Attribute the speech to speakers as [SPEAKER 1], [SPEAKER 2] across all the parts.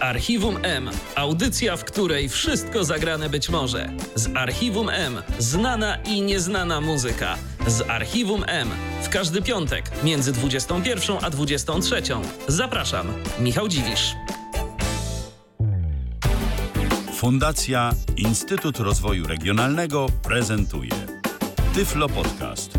[SPEAKER 1] Archiwum M. Audycja, w której wszystko zagrane być może. Z Archiwum M. Znana i nieznana muzyka. Z Archiwum M. W każdy piątek między 21 a 23. Zapraszam, Michał Dziwisz.
[SPEAKER 2] Fundacja Instytut Rozwoju Regionalnego prezentuje Tyflo Podcast.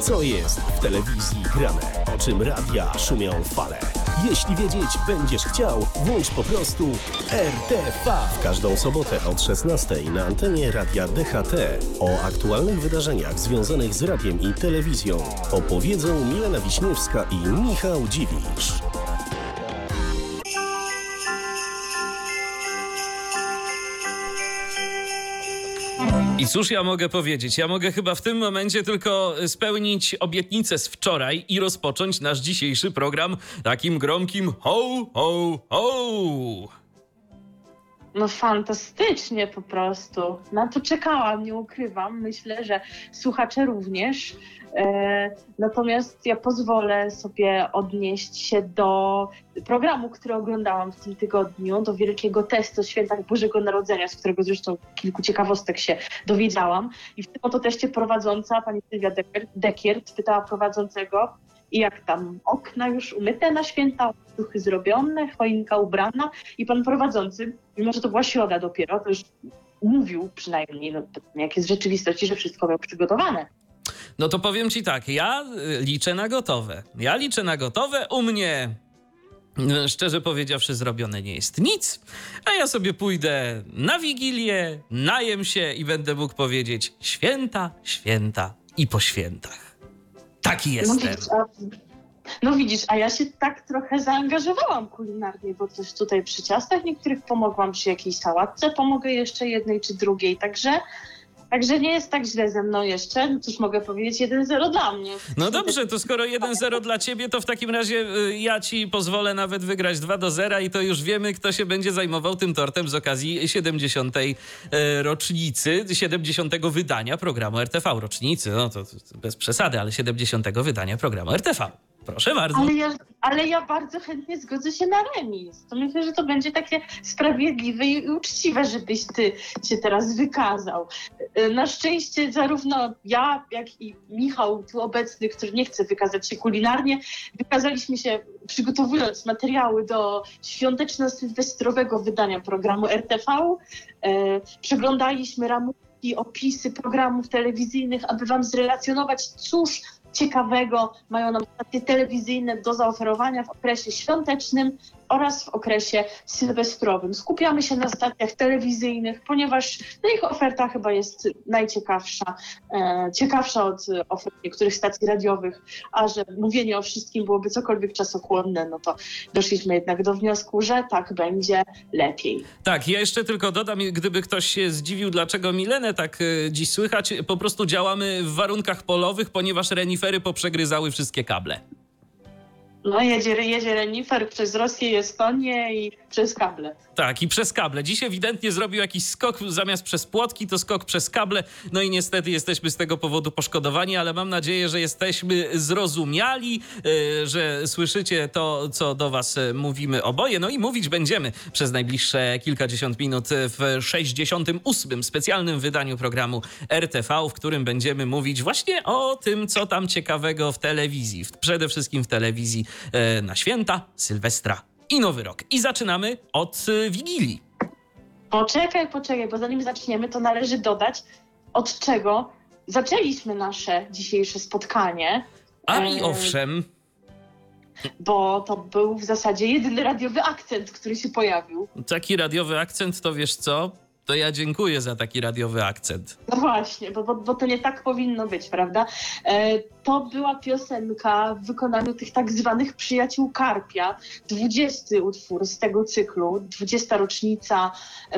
[SPEAKER 3] Co jest w telewizji grane? O czym radia szumią fale? Jeśli wiedzieć będziesz chciał, włącz po prostu RTV. W każdą sobotę od 16 na antenie radia DHT o aktualnych wydarzeniach związanych z radiem i telewizją opowiedzą Milena Wiśniewska i Michał Dziwisz.
[SPEAKER 1] I cóż ja mogę powiedzieć? Ja mogę chyba w tym momencie tylko spełnić obietnicę z wczoraj i rozpocząć nasz dzisiejszy program takim gromkim ho, ho, ho.
[SPEAKER 4] No fantastycznie po prostu. Na to czekałam, nie ukrywam. Myślę, że słuchacze również. E, natomiast ja pozwolę sobie odnieść się do programu, który oglądałam w tym tygodniu, do wielkiego testu o świętach Bożego Narodzenia, z którego zresztą kilku ciekawostek się dowiedziałam. I w tym oto teście prowadząca, pani Sylwia Dekiert, pytała prowadzącego, jak tam okna już umyte na święta, duchy zrobione, choinka ubrana i pan prowadzący, mimo że to była środa dopiero, to już mówił przynajmniej, no, jak jest rzeczywistości, że wszystko miał przygotowane.
[SPEAKER 1] No to powiem ci tak, ja y, liczę na gotowe. Ja liczę na gotowe, u mnie y, szczerze powiedziawszy, zrobione nie jest nic, a ja sobie pójdę na wigilię, najem się i będę mógł powiedzieć święta, święta i po świętach. Taki
[SPEAKER 4] No
[SPEAKER 1] jestem.
[SPEAKER 4] widzisz, a, no widzisz, a ja się tak trochę zaangażowałam kulinarnie, bo też tutaj przy ciastach niektórych pomogłam, przy jakiejś sałatce pomogę jeszcze jednej czy drugiej, także Także nie jest tak źle ze mną jeszcze. No cóż mogę powiedzieć, 1-0 dla mnie.
[SPEAKER 1] No dobrze, to skoro 1-0 dla ciebie, to w takim razie y, ja ci pozwolę nawet wygrać 2 do 0 i to już wiemy, kto się będzie zajmował tym tortem z okazji 70. y, rocznicy, 70. wydania programu RTV. Rocznicy, no to bez przesady, ale 70. wydania programu RTV. Proszę bardzo.
[SPEAKER 4] Ale ja, ale ja bardzo chętnie zgodzę się na remis. To myślę, że to będzie takie sprawiedliwe i uczciwe, żebyś ty się teraz wykazał. Na szczęście zarówno ja, jak i Michał tu obecny, który nie chce wykazać się kulinarnie, wykazaliśmy się przygotowując materiały do świąteczno-sylwestrowego wydania programu RTV. E, przeglądaliśmy ramówki, opisy programów telewizyjnych, aby wam zrelacjonować, cóż ciekawego mają nam stacje telewizyjne do zaoferowania w okresie świątecznym oraz w okresie sylwestrowym. Skupiamy się na stacjach telewizyjnych, ponieważ no ich oferta chyba jest najciekawsza, e, ciekawsza od ofert niektórych stacji radiowych, a że mówienie o wszystkim byłoby cokolwiek czasochłonne, no to doszliśmy jednak do wniosku, że tak będzie lepiej.
[SPEAKER 1] Tak, ja jeszcze tylko dodam, gdyby ktoś się zdziwił, dlaczego Milenę tak e, dziś słychać, po prostu działamy w warunkach polowych, ponieważ renifery poprzegryzały wszystkie kable.
[SPEAKER 4] No jedzie, jedzie renifer przez Rosję i Estonię i przez kable.
[SPEAKER 1] Tak, i przez kable. Dziś ewidentnie zrobił jakiś skok zamiast przez płotki, to skok przez kable. No i niestety jesteśmy z tego powodu poszkodowani, ale mam nadzieję, że jesteśmy zrozumiali, yy, że słyszycie to, co do Was mówimy oboje. No i mówić będziemy przez najbliższe kilkadziesiąt minut w 68. specjalnym wydaniu programu RTV, w którym będziemy mówić właśnie o tym, co tam ciekawego w telewizji. Przede wszystkim w telewizji na święta, Sylwestra i Nowy Rok. I zaczynamy od y, Wigilii.
[SPEAKER 4] Poczekaj, poczekaj, bo zanim zaczniemy, to należy dodać, od czego zaczęliśmy nasze dzisiejsze spotkanie.
[SPEAKER 1] A i owszem.
[SPEAKER 4] Bo to był w zasadzie jedyny radiowy akcent, który się pojawił.
[SPEAKER 1] Taki radiowy akcent, to wiesz co? To ja dziękuję za taki radiowy akcent.
[SPEAKER 4] No właśnie, bo, bo, bo to nie tak powinno być, prawda? E, to była piosenka w wykonaniu tych tak zwanych przyjaciół Karpia. 20 utwór z tego cyklu, 20 rocznica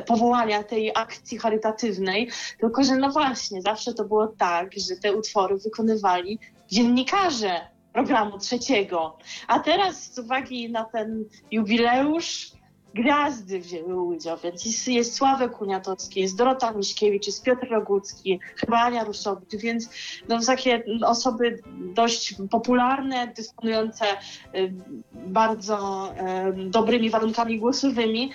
[SPEAKER 4] powołania tej akcji charytatywnej. Tylko, że no właśnie, zawsze to było tak, że te utwory wykonywali dziennikarze programu trzeciego. A teraz z uwagi na ten jubileusz gwiazdy wzięły udział, więc jest, Sławek Kuniatowski, jest Dorota Miśkiewicz, jest Piotr Rogucki, chyba Ania Rusowicz, więc no, takie osoby dość popularne, dysponujące y, bardzo dobrymi warunkami głosowymi,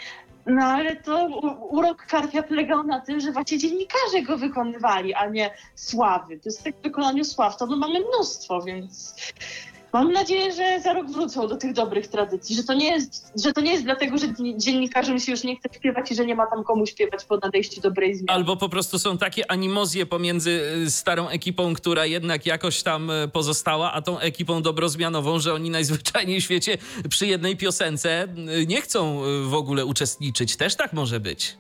[SPEAKER 4] no ale to urok Karpia polegał na tym, że właśnie dziennikarze go wykonywali, a nie Sławy. To jest tak w wykonaniu Sław, to my mamy mnóstwo, więc Mam nadzieję, że za rok wrócą do tych dobrych tradycji, że to nie jest, że to nie jest dlatego, że dziennikarzom się już nie chce śpiewać i że nie ma tam komu śpiewać po nadejściu dobrej zmiany.
[SPEAKER 1] Albo po prostu są takie animozje pomiędzy y, starą ekipą, która jednak jakoś tam y, pozostała, a tą ekipą dobrozmianową, że oni najzwyczajniej w świecie przy jednej piosence y, nie chcą w ogóle uczestniczyć. Też tak może być.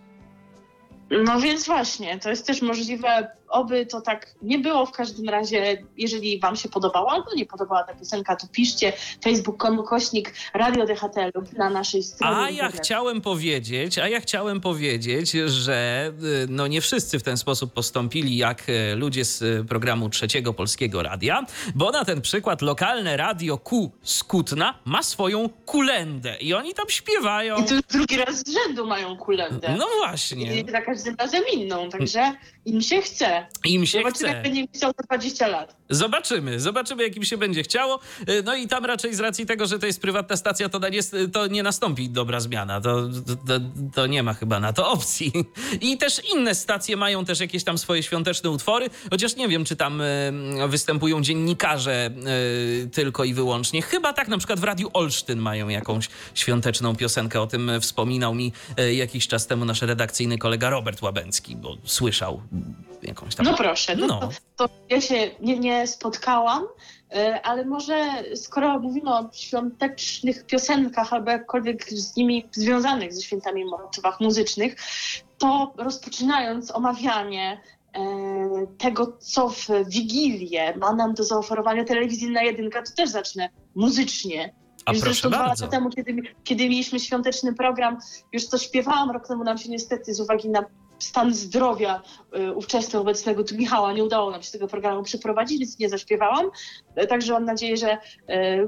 [SPEAKER 4] No więc właśnie, to jest też możliwe Oby to tak nie było w każdym razie, jeżeli wam się podobała albo nie podobała ta piosenka, to piszcie facebook.com kośnik Radio DHT lub na naszej stronie.
[SPEAKER 1] A ja chciałem powiedzieć, a ja chciałem powiedzieć, że y, no nie wszyscy w ten sposób postąpili jak y, ludzie z y, programu Trzeciego Polskiego Radia, bo na ten przykład lokalne radio Q Skutna ma swoją kulendę i oni tam śpiewają.
[SPEAKER 4] I to już drugi raz z rzędu mają kulendę.
[SPEAKER 1] No właśnie.
[SPEAKER 4] I za każdym razem inną, także im się chce.
[SPEAKER 1] Im się Zobaczymy, chce.
[SPEAKER 4] jak będzie chciał za 20 lat.
[SPEAKER 1] Zobaczymy, zobaczymy, jak im się będzie chciało. Y, no i tam raczej z racji tego, że to jest prywatna stacja, to, nie, to nie nastąpi dobra zmiana. To, to, to, nie ma chyba na to opcji. I też inne stacje mają też jakieś tam swoje świąteczne utwory, chociaż nie wiem, czy tam y, występują dziennikarze y, tylko i wyłącznie. Chyba tak, na przykład w Radiu Olsztyn mają jakąś świąteczną piosenkę. O tym wspominał mi jakiś czas temu nasz redakcyjny kolega Robert Łabęcki, bo słyszał jakąś tam...
[SPEAKER 4] No proszę, no, no. To, to, ja się nie, nie spotkałam, e, ale może skoro mówimy o świątecznych piosenkach albo jakkolwiek z nimi związanych ze świętami motywach muzycznych, to rozpoczynając omawianie e, tego, co w Wigilię ma nam do zaoferowania telewizyjna jedynka, to też zacznę muzycznie.
[SPEAKER 1] A już proszę
[SPEAKER 4] dwa lata temu, kiedy, kiedy mieliśmy świąteczny program, już to śpiewałam, rok temu nam się niestety z uwagi na stan zdrowia y, ówczesnego, obecnego tu Michała nie udało nam się tego programu przeprowadzić, więc nie zaśpiewałam. E, także mam nadzieję, że, e,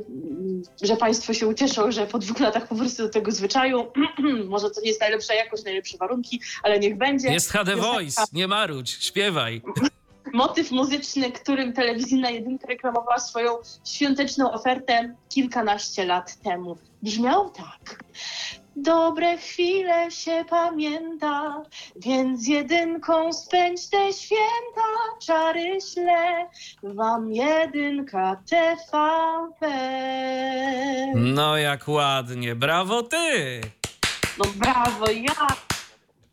[SPEAKER 4] że Państwo się ucieszą, że po dwóch latach po prostu do tego zwyczaju, może to nie jest najlepsza jakość, najlepsze warunki, ale niech będzie.
[SPEAKER 1] Jest HD Voice, nie marudź, śpiewaj.
[SPEAKER 4] Motyw muzyczny, którym telewizyjna jedynka reklamowała swoją świąteczną ofertę kilkanaście lat temu. Brzmiał tak. Dobre chwile się pamięta, więc jedynką spędź te święta, czary śle, wam jedynka TVP.
[SPEAKER 1] No jak ładnie, brawo ty!
[SPEAKER 4] No brawo, ja!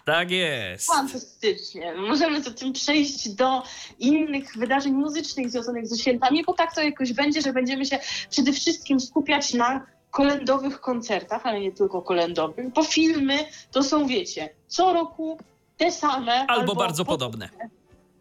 [SPEAKER 1] Tak jest.
[SPEAKER 4] Fantastycznie. Możemy tym przejść do innych wydarzeń muzycznych związanych ze świętami, bo tak to jakoś będzie, że będziemy się przede wszystkim skupiać na kolendowych koncertach, ale nie tylko kolendowych, bo filmy to są, wiecie, co roku te same.
[SPEAKER 1] Albo, albo bardzo podobne.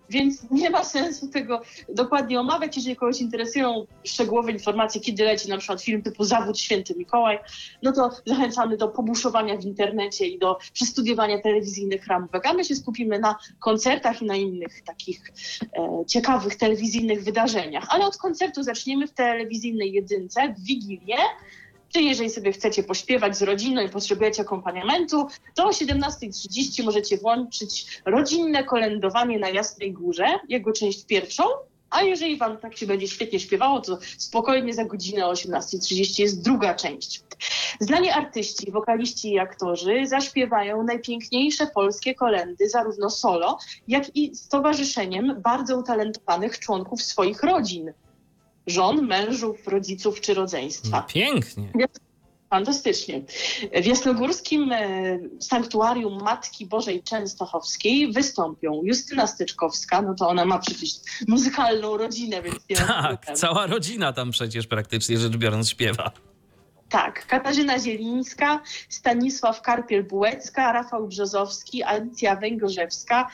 [SPEAKER 4] Więc nie ma sensu tego dokładnie omawiać, jeżeli kogoś interesują szczegółowe informacje, kiedy leci na przykład film typu Zawód Święty Mikołaj, no to zachęcamy do pobuszowania w internecie i do przestudiowania telewizyjnych ramówek. A my się skupimy na koncertach i na innych takich e, ciekawych telewizyjnych wydarzeniach. Ale od koncertu zaczniemy w telewizyjnej jedynce w Wigilię. Czy jeżeli sobie chcecie pośpiewać z rodziną i potrzebujecie akompaniamentu, to o 17.30 możecie włączyć rodzinne kolędowanie na Jasnej Górze, jego część pierwszą. A jeżeli wam tak się będzie świetnie śpiewało, to spokojnie za godzinę o 18.30 jest druga część. Znani artyści, wokaliści i aktorzy zaśpiewają najpiękniejsze polskie kolendy, zarówno solo, jak i z towarzyszeniem bardzo utalentowanych członków swoich rodzin żon, mężów, rodziców czy rodzeństwa.
[SPEAKER 1] Pięknie.
[SPEAKER 4] Fantastycznie. W Jasnogórskim e, Sanktuarium Matki Bożej Częstochowskiej wystąpią Justyna Styczkowska, no to ona ma przecież muzykalną rodzinę, więc...
[SPEAKER 1] Tak, cała rodzina tam przecież praktycznie rzecz biorąc śpiewa.
[SPEAKER 4] Tak, Katarzyna Zielińska, Stanisław Karpiel-Bułecka, Rafał Brzozowski, Alicja Węgorzewska,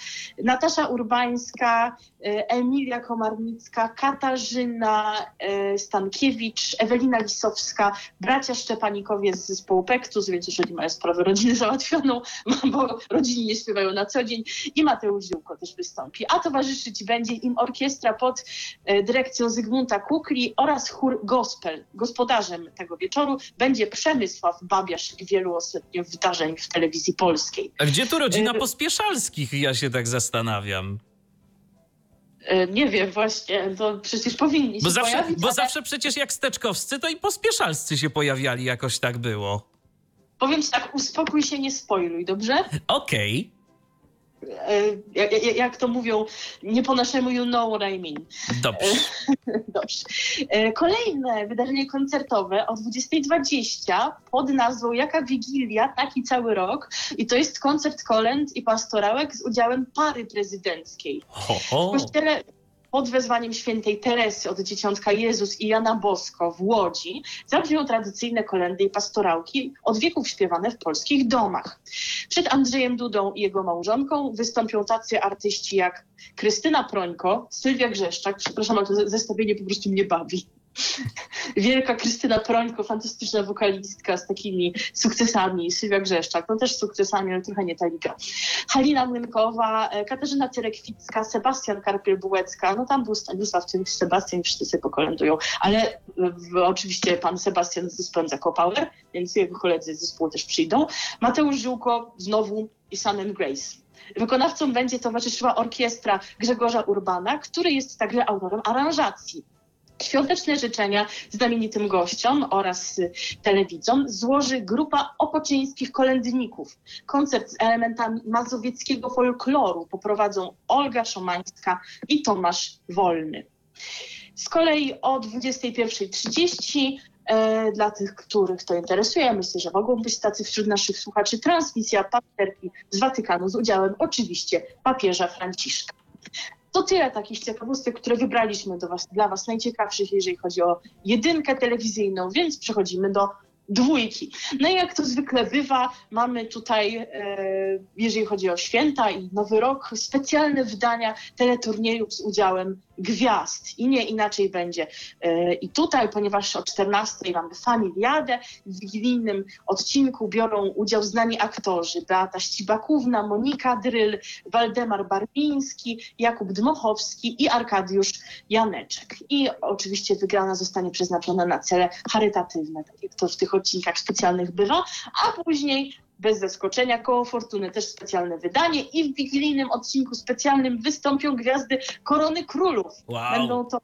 [SPEAKER 4] Natasza Urbańska, e, Emilia Komarnicka, Katarzyna e, Stankiewicz, Ewelina Lisowska, bracia Szczepanikowie z zespołu Pektus, więc jeżeli mają sprawę rodziny załatwioną, bo rodziny nie śpiewają na co dzień i Mateusz Ziółko też wystąpi. A towarzyszyć będzie im orkiestra pod e, dyrekcją Zygmunta Kukli oraz chór gospel. Gospodarzem tego wieczoru będzie Przemysław Babiarz wielu ostatnio wydarzeń w telewizji polskiej.
[SPEAKER 1] A gdzie tu rodzina
[SPEAKER 4] Y-
[SPEAKER 1] Pospieszalskich? Ja się tak zastanawiam.
[SPEAKER 4] E, Nie wiem właśnie, to przecież powinni się
[SPEAKER 1] Bo zawsze,
[SPEAKER 4] pojawić,
[SPEAKER 1] bo
[SPEAKER 4] ale
[SPEAKER 1] zawsze przecież jak steczkowscy, to i pospieszalscy się pojawiali, jakoś tak było.
[SPEAKER 4] powiem ci tak, uspokój się, nie spoiluj, dobrze?
[SPEAKER 1] Okej.
[SPEAKER 4] E, Jak, jak, jak to mówią, nie po naszemu you know what I mean.
[SPEAKER 1] Dobrze.
[SPEAKER 4] Dobrze. E, Kolejne wydarzenie koncertowe o 20.20 pod nazwą Jaka Wigilia, taki cały rok. I to jest koncert kolęd i pastorałek z udziałem pary prezydenckiej.
[SPEAKER 1] Ho,
[SPEAKER 4] W
[SPEAKER 1] ho.
[SPEAKER 4] kościele pod wezwaniem świętej Teresy od Dzieciątka Jezus i Jana Bosko w Łodzi zabrzmią tradycyjne kolendy i pastorałki od wieków śpiewane w polskich domach. Przed Andrzejem Dudą i jego małżonką wystąpią tacy artyści jak Krystyna Prońko, Sylwia Grzeszczak, przepraszam, ale to ze- zestawienie po prostu mnie bawi. Wielka Krystyna Prońko, fantastyczna wokalistka z takimi sukcesami, Sylwia Grzeszczak, no też sukcesami, ale trochę nie ta liga. Halina Młynkowa, e, Katarzyna Cyrekwicka, Sebastian Karpiel-Bułecka, no tam był Stanisław, tym Sebastian, wszyscy sobie pokolędują, ale e, w, oczywiście pan Sebastian z zespołem Power, więc jego koledzy z zespołu też przyjdą. Mateusz Ziółko znowu i and Grace. Wykonawcą będzie towarzyszyła orkiestra Grzegorza Urbana, który jest także autorem aranżacji. Świąteczne życzenia znamienitym gościom oraz y, telewidzom złoży grupa opoczyńskich kolędników. Koncert z elementami mazowieckiego folkloru poprowadzą Olga Szomańska i Tomasz Wolny. Z kolei o 21.30 e, dla tych, których to interesuje, myślę, że mogą być tacy wśród naszych słuchaczy, transmisja pasterki z Watykanu z udziałem oczywiście papieża Franciszka. To tyle takich ciekawostek, które wybraliśmy do was, dla Was najciekawszych, jeżeli chodzi o jedynkę telewizyjną, więc przechodzimy do dwójki. No i jak to zwykle bywa, mamy tutaj, e, jeżeli chodzi o święta i Nowy Rok, specjalne wydania teleturniejów z udziałem gwiazd i nie inaczej będzie. E, I tutaj, ponieważ o 14 mamy familiadę, w wigilijnym odcinku biorą udział znani aktorzy Beata Ścibakówna, Monika Dryl, Waldemar Barbiński, Jakub Dmochowski i Arkadiusz Janeczek. I oczywiście wygrana zostanie przeznaczona na cele charytatywne, tak jak to w tych odcinkach specjalnych bywa, a później bez zaskoczenia koło Fortuny też specjalne wydanie i w wigilijnym odcinku specjalnym wystąpią gwiazdy Korony Królów.
[SPEAKER 1] Wow.
[SPEAKER 4] Będą to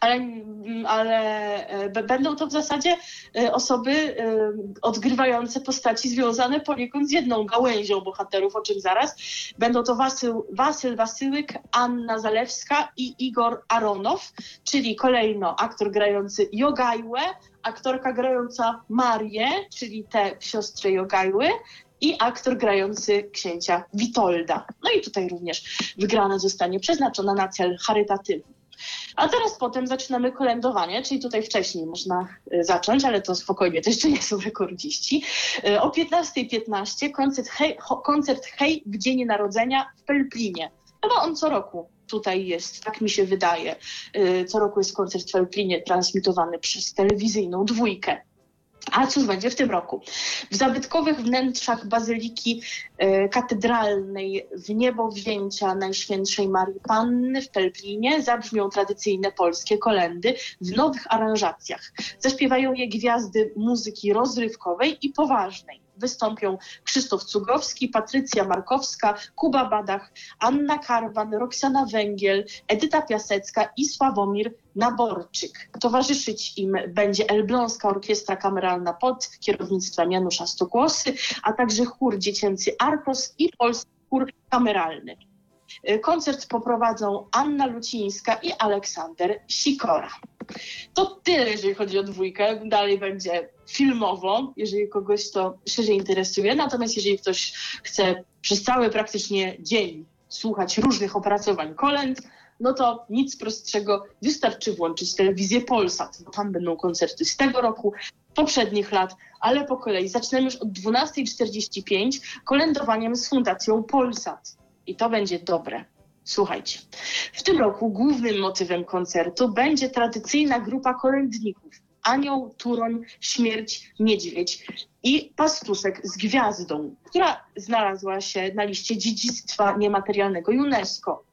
[SPEAKER 4] ale, ale e, będą to w zasadzie e, osoby e, odgrywające postaci związane poniekąd z jedną gałęzią bohaterów, o czym zaraz. Będą to Wasyl, Wasyl Wasyłyk, Anna Zalewska i Igor Aronow, czyli kolejno aktor grający Jogajłę, aktorka grająca Marię, czyli tę siostrę Jogajły, i aktor grający księcia Witolda. No i tutaj również wygrana zostanie przeznaczona na cel charytatywny. A teraz potem zaczynamy kolędowanie, czyli tutaj wcześniej można y, zacząć, ale to spokojnie, to jeszcze nie są rekordziści. Y, O 15.15 koncert hej, koncert Hej w Dzień Narodzenia w Pelplinie. Chyba on co roku tutaj jest, tak mi się wydaje. Y, Co roku jest koncert w Pelplinie transmitowany przez telewizyjną dwójkę. A cóż będzie w tym roku? W zabytkowych wnętrzach Bazyliki e, Katedralnej w niebo wzięcia Najświętszej Marii Panny w Pelplinie zabrzmią tradycyjne polskie kolendy w nowych aranżacjach. Zaśpiewają je gwiazdy muzyki rozrywkowej i poważnej. Wystąpią Krzysztof Cugowski, Patrycja Markowska, Kuba Badach, Anna Karwan, Roxana Węgiel, Edyta Piasecka i Sławomir Naborczyk. Towarzyszyć im będzie Elbląska Orkiestra Kameralna pod kierownictwem Janusza Stokłosy, a także chór dziecięcy Artos i polski chór kameralny. Koncert poprowadzą Anna Lucińska i Aleksander Sikora. To tyle, jeżeli chodzi o dwójkę. Dalej będzie filmowo, jeżeli kogoś to szerzej interesuje. Natomiast jeżeli ktoś chce przez cały praktycznie dzień słuchać różnych opracowań kolęd, no to nic prostszego, wystarczy włączyć telewizję Polsat, tam będą koncerty z tego roku, poprzednich lat, ale po kolei. Zaczynamy już od 12.45 kolędowaniem z Fundacją Polsat. I to będzie dobre. Słuchajcie, w tym roku głównym motywem koncertu będzie tradycyjna grupa kolędników. Anioł, Turoń, Śmierć, Niedźwiedź i Pastusek z Gwiazdą, która znalazła się na liście dziedzictwa niematerialnego UNESCO.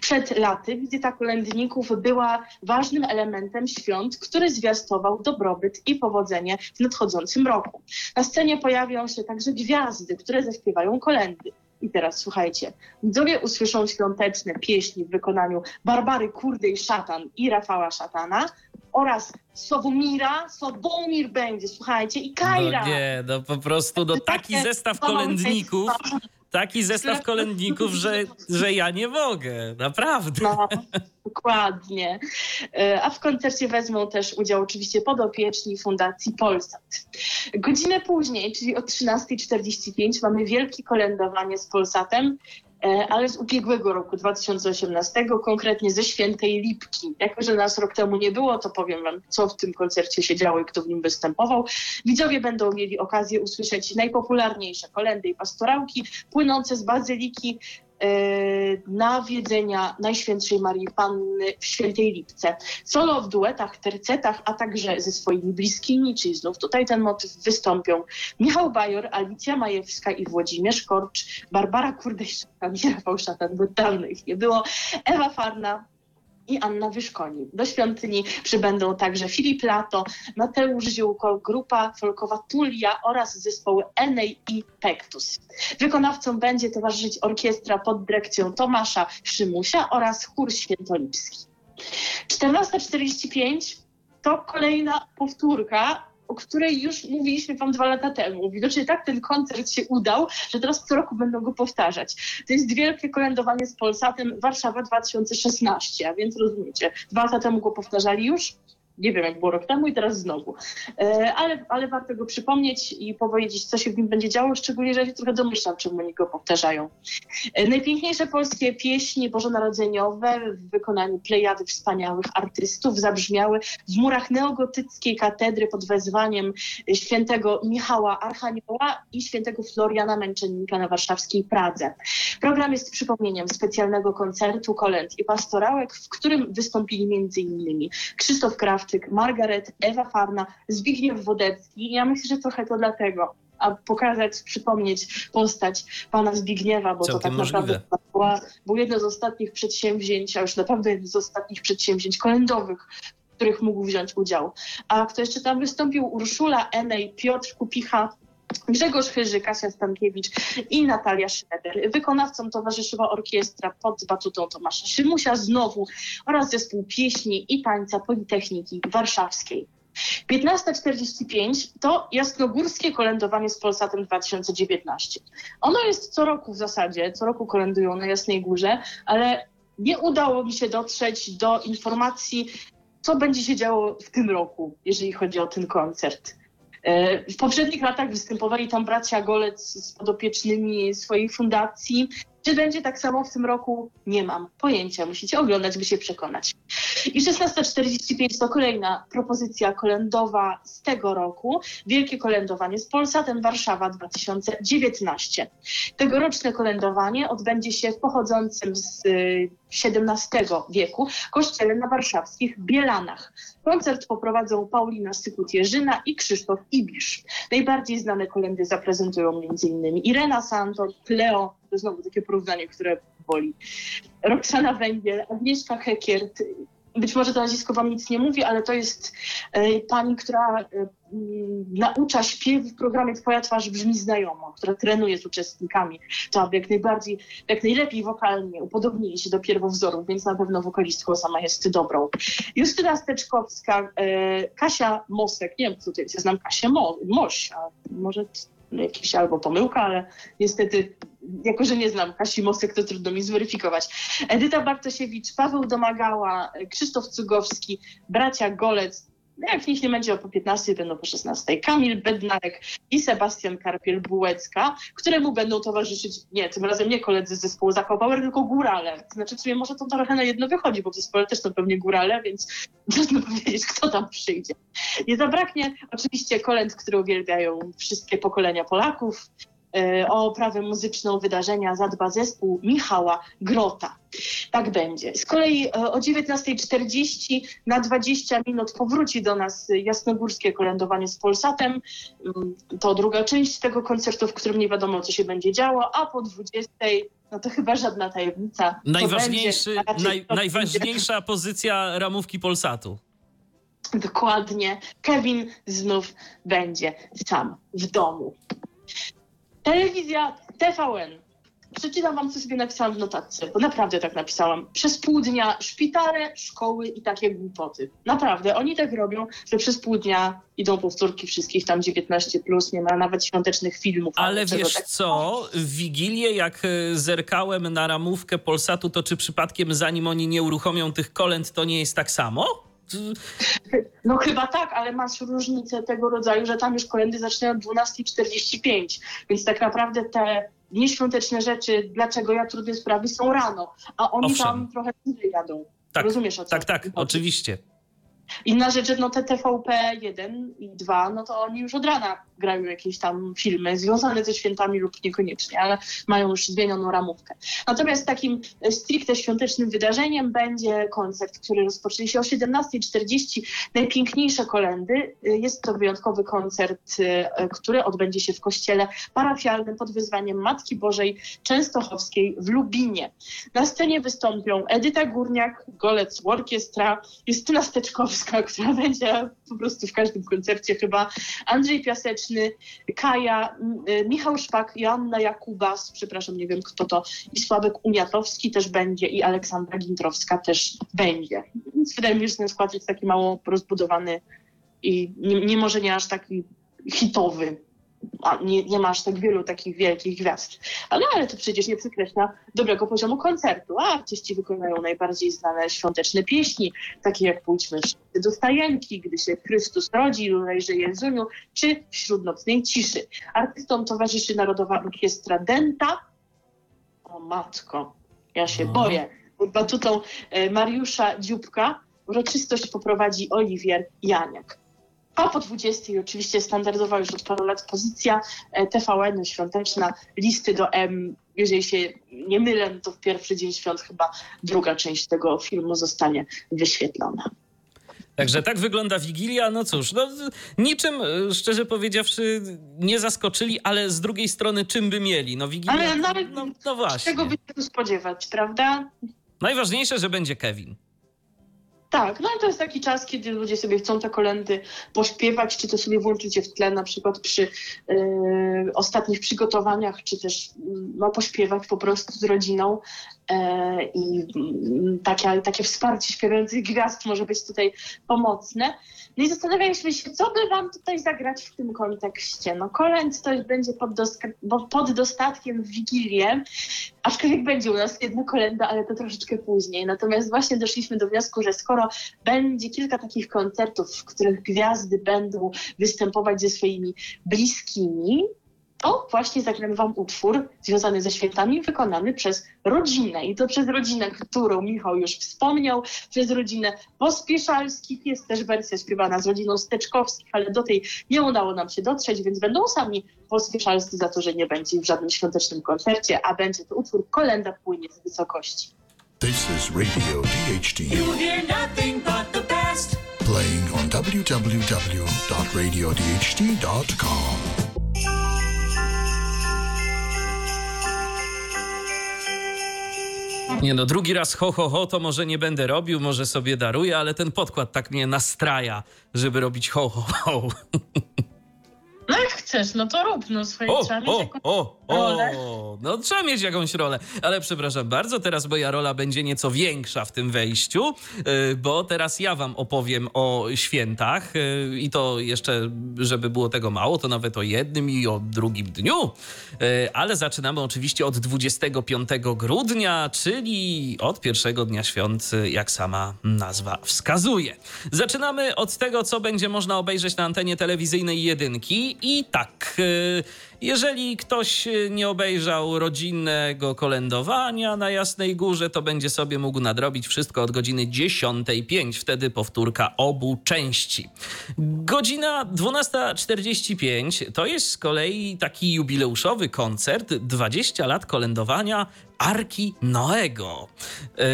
[SPEAKER 4] Przed laty wizyta kolędników była ważnym elementem świąt, który zwiastował dobrobyt i powodzenie w nadchodzącym roku. Na scenie pojawią się także gwiazdy, które zaśpiewają kolendy. I teraz słuchajcie, widzowie usłyszą świąteczne pieśni w wykonaniu Barbary Kurdej Szatan i Rafała Szatana oraz Sławomira, Sławomir będzie, słuchajcie, i Kajra.
[SPEAKER 1] No nie, no po prostu no taki zestaw kolędników, taki zestaw kolędników, że, że ja nie mogę, naprawdę.
[SPEAKER 4] No, dokładnie. E, a w koncercie wezmą też udział oczywiście podopieczni Fundacji Polsat. Godzinę później, czyli o 13.45 mamy wielkie kolędowanie z Polsatem ale z ubiegłego roku 2018, konkretnie ze Świętej Lipki. Jako, że nas rok temu nie było, to powiem wam, co w tym koncercie się działo i kto w nim występował. Widzowie będą mieli okazję usłyszeć najpopularniejsze kolendy i pastorałki płynące z bazyliki E, nawiedzenia Najświętszej Marii Panny w Świętej Lipce. Solo w duetach, tercetach, a także ze swoimi bliskimi, czyli znów tutaj ten motyw wystąpią Michał Bajor, Alicja Majewska i Włodzimierz Korcz, Barbara Kurdejczaka, Rafał Szatan, bo dawno ich nie było, Ewa Farna, i Anna Wyszkoni. Do świątyni przybędą także Filip Lato, Mateusz Ziółko, grupa folkowa Tulia oraz zespoły Enej i Pektus. Wykonawcom będzie towarzyszyć orkiestra pod dyrekcją Tomasza Szymusia oraz chór świętolipski. 14.45 to kolejna powtórka o której już mówiliśmy wam dwa lata temu. Widocznie tak ten koncert się udał, że teraz co roku będą go powtarzać. To jest wielkie kolędowanie z Polsatem Warszawa 2016, a więc rozumiecie, dwa lata temu go powtarzali już, nie wiem, jak było rok temu i teraz znowu. E, ale, ale warto go przypomnieć i powiedzieć, co się w nim będzie działo, szczególnie, że się trochę domyślam, czemu oni go powtarzają. E, najpiękniejsze polskie pieśni bożonarodzeniowe w wykonaniu plejady wspaniałych artystów zabrzmiały w murach neogotyckiej katedry pod wezwaniem świętego Michała Archanioła i świętego Floriana Męczennika na warszawskiej Pradze. Program jest przypomnieniem specjalnego koncertu kolęd i pastorałek, w którym wystąpili m.in. Krzysztof Kraft, Krawczyk, Margaret, Ewa Farna, Zbigniew Wodecki. Ja myślę, że trochę to dlatego, a pokazać, przypomnieć postać pana Zbigniewa, bo
[SPEAKER 1] Całkiem
[SPEAKER 4] to tak
[SPEAKER 1] możliwe.
[SPEAKER 4] naprawdę była, był jedno z ostatnich przedsięwzięć, a już naprawdę jedno z ostatnich przedsięwzięć kolędowych, w których mógł wziąć udział. A kto jeszcze tam wystąpił? Urszula Enej, Piotr Kupicha, Grzegorz Chyży, Kasia Stankiewicz i Natalia Schroeder. Wykonawcom towarzyszyła orkiestra pod batutą Tomasza Szymusia znowu oraz zespół pieśni i tańca Politechniki Warszawskiej. 15.45 to jasnogórskie kolędowanie z Polsatem 2019. Ono jest co roku w zasadzie, co roku kolędują na Jasnej Górze, ale nie udało mi się dotrzeć do informacji, co będzie się działo w tym roku, jeżeli chodzi o ten koncert. E, w poprzednich latach występowali tam bracia Golec z podopiecznymi swojej fundacji. Czy będzie tak samo w tym roku? Nie mam pojęcia. Musicie oglądać, by się przekonać. I 16.45 to kolejna propozycja kolędowa z tego roku. Wielkie kolędowanie z Polsatem Warszawa 2019. Tegoroczne kolędowanie odbędzie się w pochodzącym z XVII wieku kościele na warszawskich Bielanach. Koncert poprowadzą Paulina Sykut-Jerzyna i Krzysztof Ibisz. Najbardziej znane kolendy zaprezentują m.in. Irena Santor, Cleo, to znowu takie porównanie, które boli, Roxana Węgiel, Agnieszka Hekiert, być może to nazwisko wam nic nie mówi, ale to jest e, pani, która e, naucza śpiew w programie Twoja twarz brzmi znajomo, która trenuje z uczestnikami, to aby jak najbardziej, jak najlepiej wokalnie upodobnili się do pierwowzorów, więc na pewno wokalistką sama jest dobrą. Justyna Steczkowska, e, Kasia Mosek, nie wiem, co to jest, ja znam Kasię Mo, Moś, a może jakiś albo pomyłka, ale niestety jako że nie znam Kasi Mosek, to trudno mi zweryfikować. Edyta Bartosiewicz, Paweł Domagała, Krzysztof Cugowski, bracia Golec, jak niech nie będzie o po 15, będą po 16. Kamil Bednarek i Sebastian Karpiel-Bułecka, któremu będą towarzyszyć, nie, tym razem nie koledzy z zespołu Zakopauer, tylko górale. Znaczy w sumie może to trochę na jedno wychodzi, bo w zespole też są pewnie górale, więc trudno powiedzieć, kto tam przyjdzie. Nie zabraknie oczywiście kolęd, które uwielbiają wszystkie pokolenia Polaków, o oprawę muzyczną wydarzenia zadba zespół Michała Grota. Tak będzie. Z kolei e, o 19.40 na 20 minut powróci do nas jasnogórskie kolędowanie z Polsatem. Mm, To druga część tego koncertu, w którym nie wiadomo, co się będzie działo, a po 20 no to chyba żadna tajemnica.
[SPEAKER 1] Najważniejszy,
[SPEAKER 4] będzie,
[SPEAKER 1] naj, najważniejsza pozycja ramówki Polsatu.
[SPEAKER 4] będzie- Dokładnie. Kevin znów będzie sam w domu. Telewizja TVN. Przeczytam wam, co sobie napisałam w notatce, bo naprawdę tak napisałam. Przez pół dnia szpitale, szkoły i takie głupoty. Naprawdę, oni tak robią, że przez pół dnia idą powtórki wszystkich tam 19+, plus, nie ma nawet świątecznych filmów.
[SPEAKER 1] Ale wiesz
[SPEAKER 4] tak-
[SPEAKER 1] co, w Wigilię jak e, zerkałem na ramówkę Polsatu, to czy przypadkiem zanim oni nie uruchomią tych kolęd, to nie jest tak samo?
[SPEAKER 4] No chyba tak, ale masz różnicę tego rodzaju, że tam już kolendy zaczynają o 12.45, więc tak naprawdę te nieświąteczne rzeczy, dlaczego ja trudne sprawy, są rano, a oni
[SPEAKER 1] Owszem.
[SPEAKER 4] tam trochę dłużej jadą.
[SPEAKER 1] Tak,
[SPEAKER 4] Rozumiesz o co
[SPEAKER 1] tak, tak, oczywiście.
[SPEAKER 4] Inna rzecz, no te TVP 1 i 2, no to oni już od rana grają jakieś tam filmy związane ze świętami lub niekoniecznie, ale mają już zmienioną ramówkę. Natomiast takim e, stricte świątecznym wydarzeniem będzie koncert, który rozpocznie się o 17.40. Najpiękniejsze kolendy. E, Jest to wyjątkowy koncert, e, który odbędzie się w kościele parafialnym pod wyzwaniem Matki Bożej Częstochowskiej w Lubinie. Na scenie wystąpią Edyta Górniak, Golec Orkiestra, Justyna Steczkowska, która będzie po prostu w każdym koncercie chyba, Andrzej Piaseczny, Kaja, y, Michał Szpak, Joanna Jakubas, przepraszam, nie wiem kto to, i Sławek Uniatowski też będzie i Aleksandra Gintrowska też będzie. Więc wydaje mi się, że ten skład jest taki mało rozbudowany i nie, nie może nie aż taki hitowy. A nie, nie ma aż tak wielu takich wielkich gwiazd. Ale, ale to przecież nie przekreśla dobrego poziomu koncertu. A artyści wykonają najbardziej znane świąteczne pieśni, takie jak Pójdźmy do stajenki, Gdy się Chrystus rodzi, Lulejże Jezuniu, czy Wśród nocnej ciszy. Artystom towarzyszy Narodowa Orkiestra Denta. O matko, ja się
[SPEAKER 1] No.
[SPEAKER 4] boję. Pod batutą e, Mariusza Dzióbka uroczystość poprowadzi Oliwier Janiak. A po 20 oczywiście standardowa już od paru lat pozycja e, TVN świąteczna, listy do M. Jeżeli się nie mylę, to w pierwszy dzień świąt chyba druga część tego filmu zostanie wyświetlona.
[SPEAKER 1] Także tak wygląda Wigilia. No cóż, no, niczym, e, szczerze powiedziawszy, nie zaskoczyli, ale z drugiej strony czym by mieli? No Wigilia,
[SPEAKER 4] Ale nawet
[SPEAKER 1] no, no właśnie.
[SPEAKER 4] Czego by się tu spodziewać, prawda?
[SPEAKER 1] Najważniejsze, że będzie Kevin.
[SPEAKER 4] Tak, no to jest taki czas, kiedy ludzie sobie chcą te kolendy pośpiewać, czy to sobie włączyć je w tle, na przykład przy e, ostatnich przygotowaniach, czy też mm, no, pośpiewać po prostu z rodziną. E, I mm, takie, takie wsparcie śpiewających gwiazd może być tutaj pomocne. No i zastanawialiśmy się, co by wam tutaj zagrać w tym kontekście. No kolęd to będzie pod, pod dostatkiem w Wigilię, aczkolwiek będzie u nas jedna kolenda, ale to troszeczkę później. Natomiast właśnie doszliśmy do wniosku, że skoro będzie kilka takich koncertów, w których gwiazdy będą występować ze swoimi bliskimi, to właśnie zagramy wam utwór związany ze świętami, wykonany przez rodzinę. I to przez rodzinę, którą Michał już wspomniał, przez rodzinę Pospieszalskich. Jest też wersja śpiewana z rodziną Steczkowskich, ale do tej nie udało nam się dotrzeć, więc będą sami Pospieszalscy za to, że nie będzie w żadnym świątecznym koncercie, a będzie to utwór Kolenda płynie z wysokości.
[SPEAKER 5] This is Radio DHT
[SPEAKER 6] You hear nothing but the best.
[SPEAKER 5] playing on www.radiodht.com.
[SPEAKER 1] Nie no, drugi raz ho, ho, ho, to może nie będę robił, może sobie daruję, ale ten podkład tak mnie nastraja, żeby robić ho, ho, ho.
[SPEAKER 4] No jak chcesz, no to rób, no swoje
[SPEAKER 1] O,
[SPEAKER 4] trzeba mieć
[SPEAKER 1] o,
[SPEAKER 4] jakąś
[SPEAKER 1] o,
[SPEAKER 4] rolę.
[SPEAKER 1] o, no trzeba mieć jakąś rolę, ale przepraszam bardzo, teraz moja rola będzie nieco większa w tym wejściu, yy, bo teraz ja wam opowiem o świętach yy, i to jeszcze, żeby było tego mało, to nawet o jednym i o drugim dniu, Yy, ale zaczynamy oczywiście od 25 grudnia, czyli od pierwszego dnia świąt, jak sama nazwa wskazuje. Zaczynamy od tego, co będzie można obejrzeć na antenie telewizyjnej jedynki. I tak, y, jeżeli ktoś nie obejrzał rodzinnego kolędowania na Jasnej Górze, to będzie sobie mógł nadrobić wszystko od godziny 10.05. Wtedy powtórka obu części. Godzina 12.45 to jest z kolei taki jubileuszowy koncert 20 lat kolędowania Arki Noego. Yy,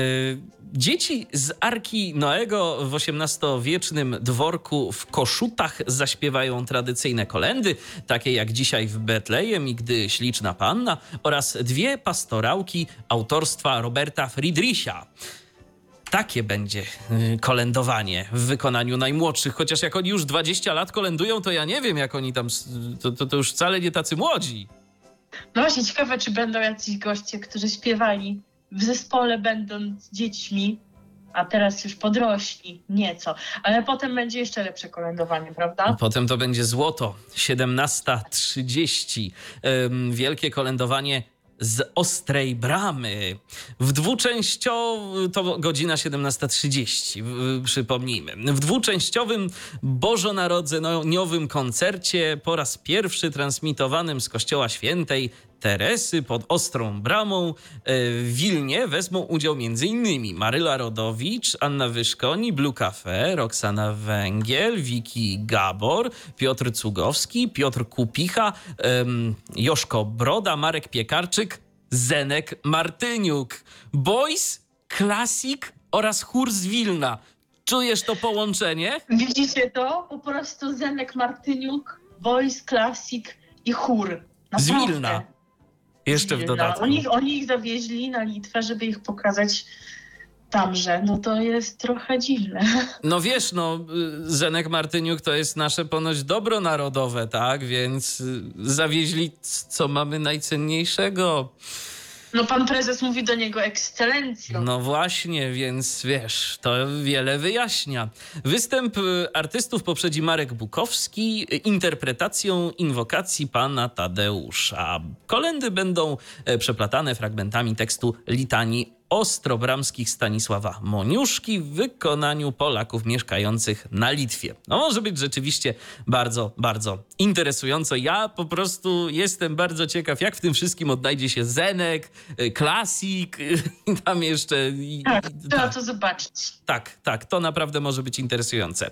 [SPEAKER 1] Dzieci z Arki Noego w XVIII-wiecznym dworku w Koszutach zaśpiewają tradycyjne kolendy, takie jak dzisiaj w Betlejem i Gdy śliczna panna oraz dwie pastorałki autorstwa Roberta Friedricha takie będzie y, kolędowanie w wykonaniu najmłodszych. Chociaż jak oni już 20 lat kolendują, to ja nie wiem, jak oni tam. To, to, to już wcale nie tacy młodzi.
[SPEAKER 4] No właśnie, ciekawe, czy będą jacyś goście, którzy śpiewali w zespole będąc dziećmi, a teraz już podrośli nieco. Ale potem będzie jeszcze lepsze kolędowanie, prawda?
[SPEAKER 1] Potem to będzie złoto. 17.30. Wielkie kolędowanie z Ostrej Bramy. W dwuczęściowym, to godzina 17.30, przypomnijmy. W dwuczęściowym bożonarodzeniowym koncercie po raz pierwszy transmitowanym z Kościoła Świętej Teresy pod Ostrą Bramą e, w Wilnie wezmą udział m.in. Maryla Rodowicz, Anna Wyszkoni, Blue Cafe, Roxana Węgiel, Wiki Gabor, Piotr Cugowski, Piotr Kupicha, Joszko Broda, Marek Piekarczyk, Zenek Martyniuk, Boys, Classic oraz chór z Wilna. Czujesz to połączenie?
[SPEAKER 4] Widzicie to? Po prostu Zenek Martyniuk, Boys, Classic i chór.
[SPEAKER 1] Naprawdę. Z Wilna. Jeszcze w dodatku.
[SPEAKER 4] Oni, oni ich zawieźli na Litwę, żeby ich pokazać tamże, no to jest trochę dziwne.
[SPEAKER 1] No wiesz, no Zenek Martyniuk to jest nasze ponoć dobro narodowe, tak? Więc y, zawieźli co mamy najcenniejszego.
[SPEAKER 4] No pan prezes mówi do niego ekscelencjo.
[SPEAKER 1] No właśnie, więc wiesz, to wiele wyjaśnia. Występ y, artystów poprzedzi Marek Bukowski interpretacją inwokacji pana Tadeusza. Kolendy będą e, przeplatane fragmentami tekstu litanii ostrobramskich Stanisława Moniuszki w wykonaniu Polaków mieszkających na Litwie. No może być rzeczywiście bardzo, bardzo interesująco. Ja po prostu jestem bardzo ciekaw, jak w tym wszystkim odnajdzie się Zenek, y, Klasik i tam jeszcze...
[SPEAKER 4] Tak, trzeba tak. to zobaczyć.
[SPEAKER 1] Tak, tak, to naprawdę może być interesujące.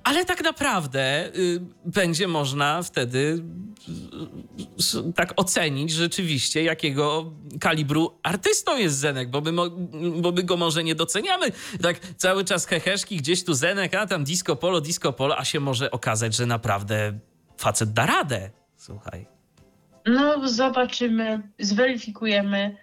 [SPEAKER 1] Y, ale tak naprawdę y, będzie można wtedy y, tak ocenić rzeczywiście, jakiego kalibru artystą jest Zenek, bo my, bo my go może nie doceniamy. Tak cały czas heheszki, gdzieś tu Zenek, a tam disco polo, disco polo, a się może okazać, że naprawdę facet da radę. Słuchaj.
[SPEAKER 4] No, zobaczymy, zweryfikujemy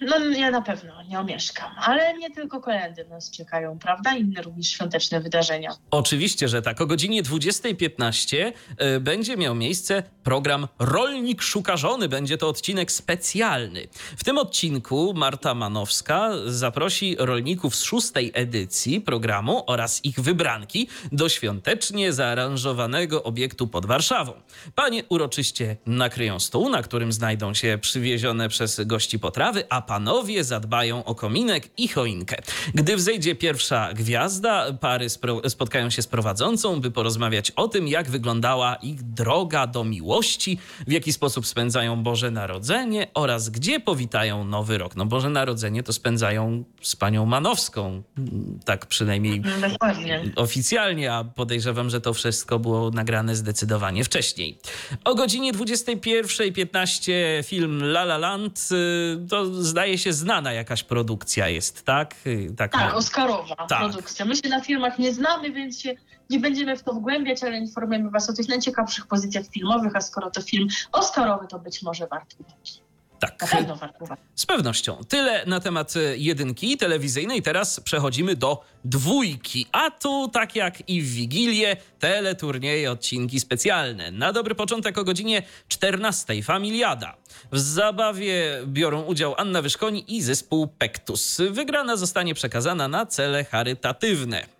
[SPEAKER 4] no ja na pewno nie omieszkam, ale nie tylko kolendy nas czekają, prawda? Inne również świąteczne wydarzenia.
[SPEAKER 1] Oczywiście, że tak. O godzinie 20.15 e, będzie miał miejsce program Rolnik Szuka Żony. Będzie to odcinek specjalny. W tym odcinku Marta Manowska zaprosi rolników z szóstej edycji programu oraz ich wybranki do świątecznie zaaranżowanego obiektu pod Warszawą. Panie uroczyście nakryją stół, na którym znajdą się przywiezione przez gości potrawy, a panowie zadbają o kominek i choinkę. Gdy wzejdzie pierwsza gwiazda, pary spotkają się z prowadzącą, by porozmawiać o tym, jak wyglądała ich droga do miłości, w jaki sposób spędzają Boże Narodzenie oraz gdzie powitają Nowy Rok. No Boże Narodzenie to spędzają z panią Manowską, tak przynajmniej
[SPEAKER 4] no, Dokładnie.
[SPEAKER 1] oficjalnie, a podejrzewam, że to wszystko było nagrane zdecydowanie wcześniej. O godzinie 21.15 film La La Land y, to zdaje się znana jakaś produkcja jest, tak?
[SPEAKER 4] Taka... Tak, Oscarowa tak. produkcja. My się na filmach nie znamy, więc się nie będziemy w to wgłębiać, ale informujemy Was o tych najciekawszych pozycjach filmowych, a skoro to film Oscarowy, to być może warto
[SPEAKER 1] tak. Z pewnością. Tyle na temat e, jedynki telewizyjnej. Teraz przechodzimy do dwójki. A tu, tak jak i w Wigilię, teleturnieje, odcinki specjalne. Na dobry początek o godzinie 14. Familiada. W zabawie biorą udział Anna Wyszkoni i zespół Pektus. Wygrana zostanie przekazana na cele charytatywne.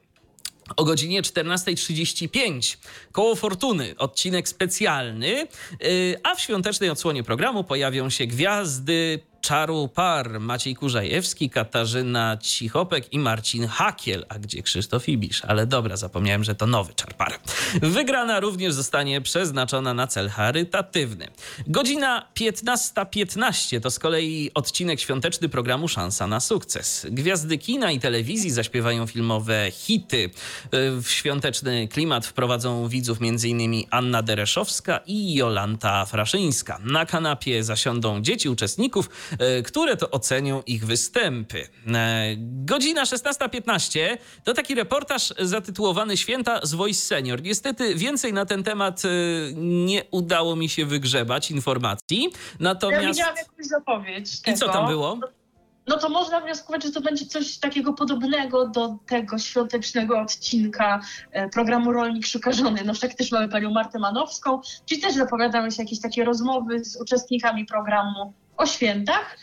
[SPEAKER 1] O godzinie 14.35 Koło Fortuny, odcinek specjalny, y, a w świątecznej odsłonie programu pojawią się gwiazdy Czaru Par, Maciej Kurzajewski, Katarzyna Cichopek i Marcin Hakiel. A gdzie Krzysztof Ibisz? Ale dobra, zapomniałem, że to nowy Czar Par. Wygrana również zostanie przeznaczona na cel charytatywny. Godzina 15.15 to z kolei odcinek świąteczny programu Szansa na sukces. Gwiazdy kina i telewizji zaśpiewają filmowe hity. W świąteczny klimat wprowadzą widzów m.in. Anna Dereszowska i Jolanta Fraszyńska. Na kanapie zasiądą dzieci uczestników, które to ocenią ich występy. E, Godzina 16.15 to taki reportaż zatytułowany Święta z Voice Senior. Niestety więcej na ten temat e, nie udało mi się wygrzebać informacji.
[SPEAKER 4] Ja
[SPEAKER 1] Natomiast...
[SPEAKER 4] widziałam jakąś zapowiedź
[SPEAKER 1] I
[SPEAKER 4] tego.
[SPEAKER 1] co tam było?
[SPEAKER 4] No to można wnioskować, że to będzie coś takiego podobnego do tego świątecznego odcinka e, programu Rolnik Szuka Żony. No wszak też mamy panią Martę Manowską, czyli też zapowiadały się jakieś takie rozmowy z uczestnikami programu o świętach.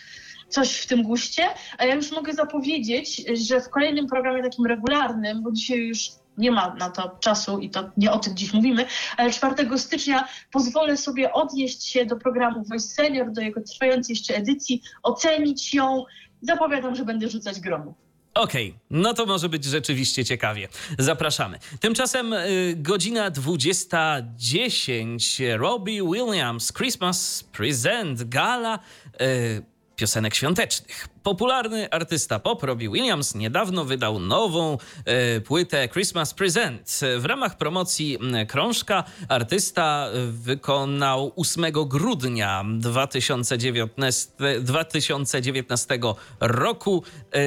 [SPEAKER 4] Coś w tym guście. A ja już mogę zapowiedzieć, że w kolejnym programie takim regularnym, bo dzisiaj już nie ma na to czasu i to nie o tym dziś mówimy, ale 4 stycznia pozwolę sobie odnieść się do programu Voice Senior, do jego trwającej jeszcze edycji, ocenić ją. Zapowiadam, że będę rzucać gromu.
[SPEAKER 1] Okej, no to może być rzeczywiście ciekawie. Zapraszamy. Tymczasem y, godzina 20.10. Robbie Williams, Christmas Present, gala y, piosenek świątecznych. Popularny artysta pop Robbie Williams niedawno wydał nową e, płytę Christmas Present. W ramach promocji krążka artysta e, wykonał 8 grudnia 2019, 2019 roku e,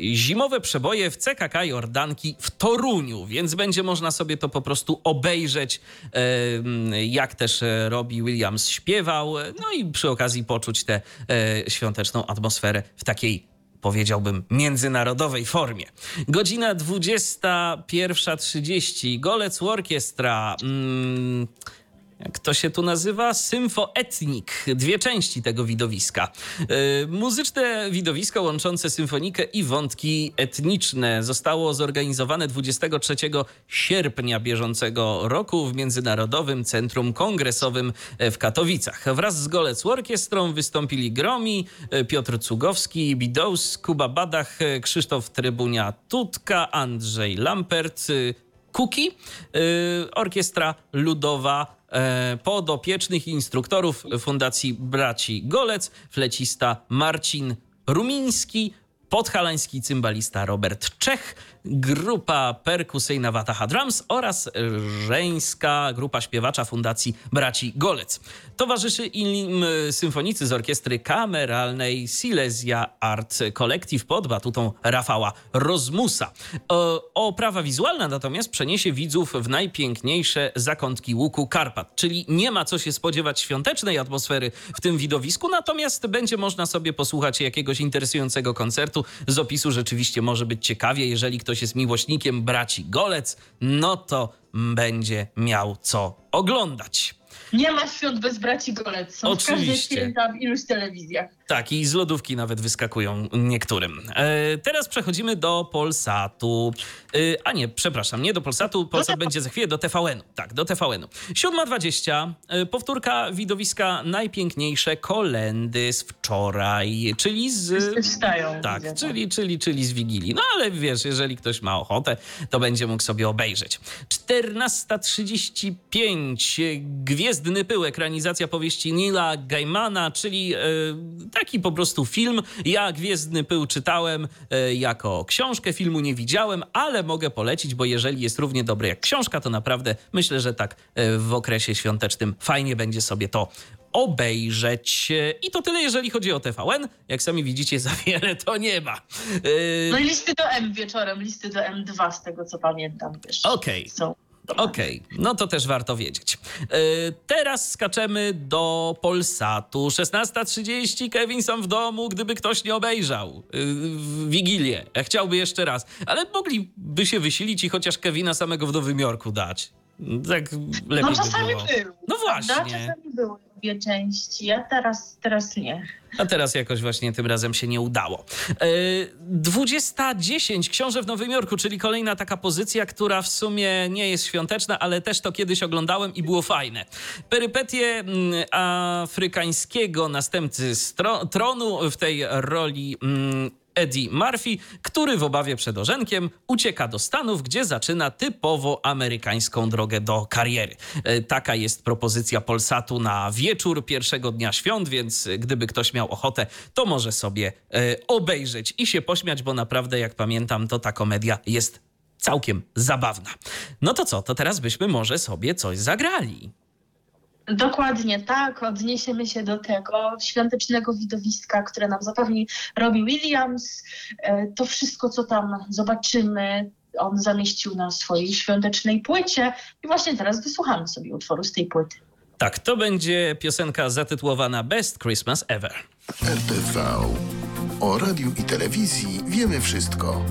[SPEAKER 1] zimowe przeboje w CKK Jordanki w Toruniu, więc będzie można sobie to po prostu obejrzeć, e, jak też e, Robbie Williams śpiewał, no i przy okazji poczuć tę e, świąteczną atmosferę w takiej powiedziałbym, międzynarodowej formie. Godzina 21.30. Golec Orkiestra. Mm, jak to się tu nazywa? Symfoetnik. Dwie części tego widowiska. Yy, muzyczne widowisko łączące symfonikę i wątki etniczne zostało zorganizowane 23 sierpnia bieżącego roku w Międzynarodowym Centrum Kongresowym w Katowicach. Wraz z Golec Orkiestrą wystąpili Gromi, Piotr Cugowski, Bidous, Kuba Badach, Krzysztof Trybunia-Tutka, Andrzej Lampert, Kuki, yy, Orkiestra Ludowa e, podopiecznych instruktorów Fundacji Braci Golec, flecista Marcin Rumiński, podhalański cymbalista Robert Czech, grupa perkusyjna Wataha Drums oraz żeńska grupa śpiewacza Fundacji Braci Golec. Towarzyszy im symfonicy z orkiestry kameralnej Silesia Art Collective pod batutą Rafała Rozmusa. Oprawa wizualna natomiast przeniesie widzów w najpiękniejsze zakątki łuku Karpat, czyli nie ma co się spodziewać świątecznej atmosfery w tym widowisku, natomiast będzie można sobie posłuchać jakiegoś interesującego koncertu. Z opisu rzeczywiście może być ciekawie, jeżeli ktoś jest miłośnikiem braci Golec, no to będzie miał co oglądać.
[SPEAKER 4] Nie ma świąt bez braci Golec. Są w
[SPEAKER 1] Oczywiście.
[SPEAKER 4] święta w iluś telewizjach.
[SPEAKER 1] Tak, i z lodówki nawet wyskakują niektórym. E, teraz przechodzimy do Polsatu. E, a nie, przepraszam, nie do Polsatu. Polsat będzie za chwilę do TVN-u. Tak, do TVN-u. 7.20, e, powtórka widowiska Najpiękniejsze kolendy z wczoraj, czyli z...
[SPEAKER 4] Wstają.
[SPEAKER 1] Tak,
[SPEAKER 4] widzę,
[SPEAKER 1] czyli, czyli, czyli z Wigilii. No ale wiesz, jeżeli ktoś ma ochotę, to będzie mógł sobie obejrzeć. 14.35. Gwiezdny pył, ekranizacja powieści Nila Gaimana, czyli e, taki po prostu film. Ja Gwiezdny pył czytałem e, jako książkę, filmu nie widziałem, ale mogę polecić, bo jeżeli jest równie dobry jak książka, to naprawdę myślę, że tak e, w okresie świątecznym fajnie będzie sobie to obejrzeć. I to tyle, jeżeli chodzi o TVN. Jak sami widzicie, za wiele to nie ma. Yy,
[SPEAKER 4] No i listy do M wieczorem, listy do M2 z tego co pamiętam.
[SPEAKER 1] Okej.
[SPEAKER 4] Są.
[SPEAKER 1] Okej, no to też warto wiedzieć. Yy, teraz skaczemy do Polsatu. 16.30, Kevin sam w domu, gdyby ktoś nie obejrzał. Yy, w Wigilię. Chciałby jeszcze raz. Ale mogliby się wysilić i chociaż Kevina samego w Nowym Jorku dać. Tak lepiej
[SPEAKER 4] No
[SPEAKER 1] by
[SPEAKER 4] czasami
[SPEAKER 1] było.
[SPEAKER 4] był.
[SPEAKER 1] No właśnie.
[SPEAKER 4] Czasami był. Obie części, a teraz, teraz nie.
[SPEAKER 1] A teraz jakoś właśnie tym razem się nie udało. E, 20.10 Książę w Nowym Jorku, czyli kolejna taka pozycja, która w sumie nie jest świąteczna, ale też to kiedyś oglądałem i było fajne. Perypetie mm, afrykańskiego następcy tronu w tej roli mm, Eddie Murphy, który w obawie przed ożenkiem ucieka do Stanów, gdzie zaczyna typowo amerykańską drogę do kariery. E, Taka jest propozycja Polsatu na wieczór pierwszego dnia świąt, więc gdyby ktoś miał ochotę, to może sobie e, obejrzeć i się pośmiać, bo naprawdę, jak pamiętam, to ta komedia jest całkiem zabawna. No to co, to teraz byśmy może sobie coś zagrali.
[SPEAKER 4] Dokładnie tak, odniesiemy się do tego świątecznego widowiska, które nam zapewni Robbie Williams. E, To wszystko, co tam zobaczymy, on zamieścił na swojej świątecznej płycie i właśnie teraz wysłuchamy sobie utworu z tej płyty.
[SPEAKER 1] Tak, to będzie piosenka zatytułowana Best Christmas Ever.
[SPEAKER 5] RTV. O radiu i telewizji wiemy wszystko.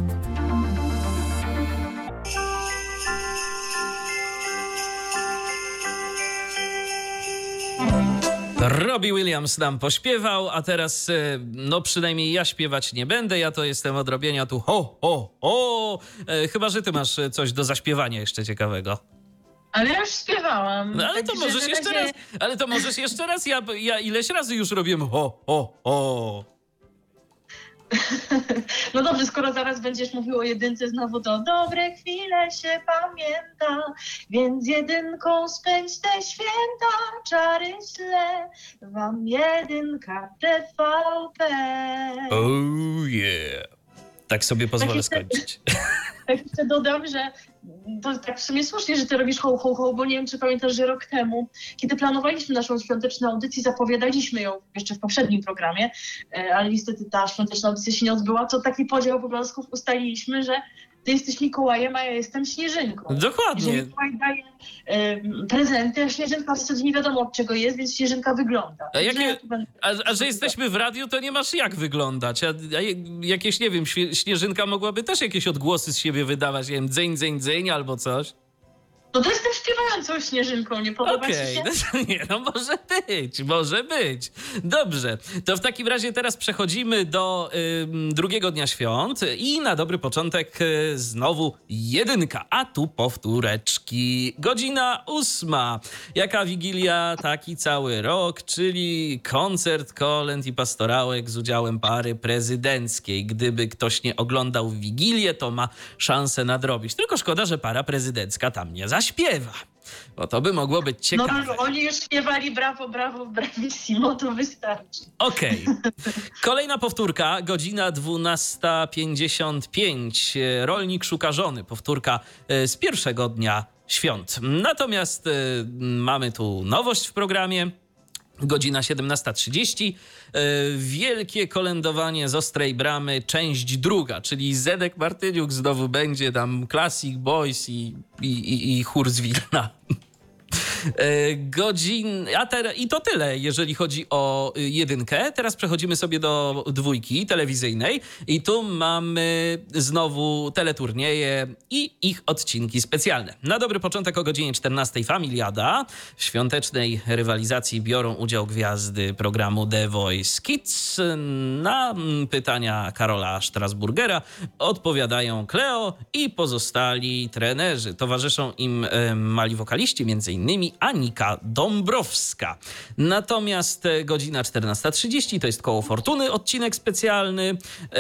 [SPEAKER 1] Robbie Williams nam pośpiewał, a teraz, e, no przynajmniej ja śpiewać nie będę, ja to jestem od robienia tu ho, ho, ho. E, chyba, że ty masz e, coś do zaśpiewania jeszcze ciekawego.
[SPEAKER 4] Ale ja już śpiewałam.
[SPEAKER 1] No ale to
[SPEAKER 4] także
[SPEAKER 1] możesz jeszcze
[SPEAKER 4] razie-
[SPEAKER 1] raz, ale to możesz jeszcze raz, ja, ja ileś razy już robiłem ho, ho, ho.
[SPEAKER 4] No dobrze, skoro zaraz będziesz mówił o jedynce znowu, to dobre chwile się pamięta, więc jedynką spędź te święta, czary śle, wam jedynka TVP.
[SPEAKER 1] Oh yeah. Tak sobie pozwolę
[SPEAKER 4] jeszcze-
[SPEAKER 1] skończyć.
[SPEAKER 4] Tak jeszcze dodam, że to tak w sumie słusznie, że ty robisz ho, ho, ho, bo nie wiem, czy pamiętasz, że rok temu, kiedy planowaliśmy naszą świąteczną audycję, zapowiadaliśmy ją jeszcze w poprzednim programie, e, ale niestety ta świąteczna audycja się nie odbyła, to taki podział obowiązków ustaliliśmy, że ty jesteś Mikołajem, a ja jestem Śnieżynką.
[SPEAKER 1] Dokładnie.
[SPEAKER 4] Mikołaj daje e, prezenty, a Śnieżynka w zasadzie nie wiadomo od czego jest, więc Śnieżynka wygląda.
[SPEAKER 1] A jakie-
[SPEAKER 4] ja będę-
[SPEAKER 1] A, a że jesteśmy w radiu, to nie masz jak wyglądać. A, a jakieś, nie wiem, Śnieżynka mogłaby też jakieś odgłosy z siebie wydawać, nie wiem, dzeń, dzeń, dzeń albo coś.
[SPEAKER 4] No to jestem śpiewającą Śnieżynką, nie podoba
[SPEAKER 1] Okej,
[SPEAKER 4] ci się?
[SPEAKER 1] no nie, no może być, może być. Dobrze, to w takim razie teraz przechodzimy do ym, drugiego dnia świąt i na dobry początek y, znowu jedynka, a tu powtóreczki. Godzina ósma. Jaka wigilia, taki cały rok, czyli koncert kolęd i pastorałek z udziałem pary prezydenckiej. Gdyby ktoś nie oglądał Wigilię, to ma szansę nadrobić. Tylko szkoda, że para prezydencka tam nie zaśpiewa. Bo to by mogło być
[SPEAKER 4] No
[SPEAKER 1] ciekawe.
[SPEAKER 4] no, oni już śpiewali brawo, brawo, bravissimo, to wystarczy.
[SPEAKER 1] Okej. Kolejna powtórka, godzina 12.55. E, Rolnik szuka żony. Powtórka e, z pierwszego dnia świąt. Natomiast e, mamy tu nowość w programie. Godzina 17.30. E, Wielkie kolędowanie z Ostrej Bramy, część druga, czyli Zedek Martyniuk znowu będzie tam Classic Boys i, i, i, i chór z Wilna. E, godzin. A ter, I to tyle, jeżeli chodzi o y, jedynkę. Teraz przechodzimy sobie do dwójki telewizyjnej i tu mamy znowu teleturnieje i ich odcinki specjalne. Na dobry początek o godzinie 14 Familiada. W świątecznej rywalizacji biorą udział gwiazdy programu The Voice Kids. Na mm, pytania Karola Strasburgera odpowiadają Cleo i pozostali trenerzy. Towarzyszą im mali wokaliści, między innymi Anika Dąbrowska. Natomiast e, godzina 14.30 to jest Koło Fortuny, odcinek specjalny e,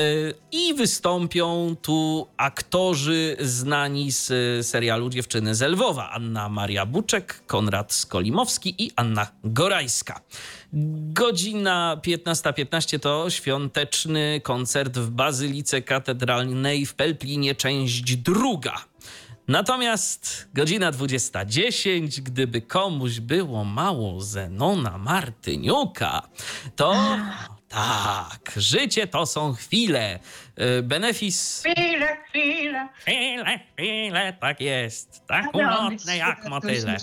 [SPEAKER 1] i wystąpią tu aktorzy znani z e, serialu Dziewczyny z Lwowa. Anna Maria Buczek, Konrad Skolimowski i Anna Gorajska. Godzina 15.15 to świąteczny koncert w Bazylice Katedralnej w Pelplinie, część druga. Natomiast godzina 20.10, gdyby komuś było mało Zenona Martyniuka, to Tak, życie to są chwile. Y, Benefis.
[SPEAKER 4] Chwilę, chwilę.
[SPEAKER 1] Chwile, chwile, tak jest. Tak umotne jak motyle.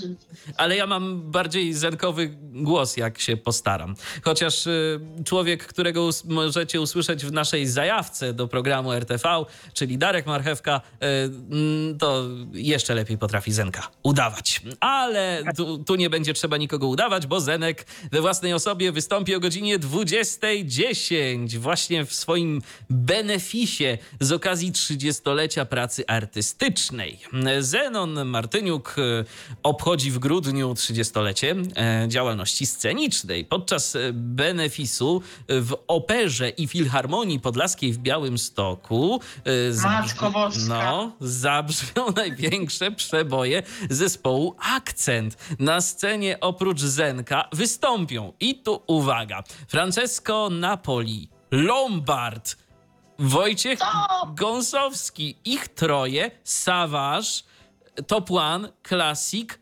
[SPEAKER 1] Ale ja mam bardziej zenkowy głos, jak się postaram. Chociaż y, człowiek, którego us- możecie usłyszeć w naszej zajawce do programu RTV, czyli Darek Marchewka, y, mm, to jeszcze lepiej potrafi zenka udawać. Ale tu, tu nie będzie trzeba nikogo udawać, bo Zenek we własnej osobie wystąpi o godzinie 20.10 właśnie w swoim beneficie z okazji 30-lecia pracy artystycznej. Zenon Martyniuk e, obchodzi w grudniu 30-lecie e, działalności scenicznej. Podczas e, benefisu w Operze i Filharmonii Podlaskiej w
[SPEAKER 4] Matko Boska.
[SPEAKER 1] no, zabrzmią największe przeboje zespołu Akcent. Na scenie oprócz Zenka wystąpią i tu uwaga, Francesco Napoli, Lombard, Wojciech Gąsowski, ich troje, Savage, Top One, Classic,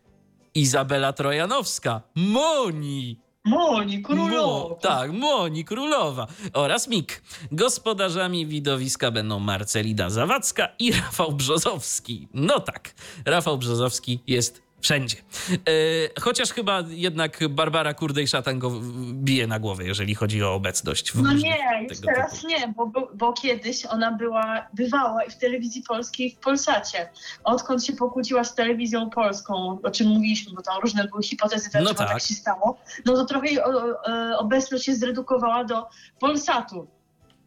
[SPEAKER 1] Izabela Trojanowska, Moni.
[SPEAKER 4] Moni,
[SPEAKER 1] Mo,
[SPEAKER 4] królowa.
[SPEAKER 1] tak, Moni Królowa oraz Mik. Gospodarzami widowiska będą Marcelina Zawadzka i Rafał Brzozowski. No tak, Rafał Brzozowski jest wszędzie. E, chociaż chyba jednak Barbara Kurdej-Szatan go bije na głowę, jeżeli chodzi o obecność w
[SPEAKER 4] No nie, już teraz
[SPEAKER 1] typu.
[SPEAKER 4] nie, bo, bo, kiedyś ona była, bywała i w telewizji polskiej, i w Polsacie. Odkąd się pokłóciła z telewizją polską, o czym mówiliśmy, bo tam różne były hipotezy, dlaczego
[SPEAKER 1] No
[SPEAKER 4] tak.
[SPEAKER 1] tak.
[SPEAKER 4] się stało, no to trochę jej o, obecność się zredukowała do Polsatu.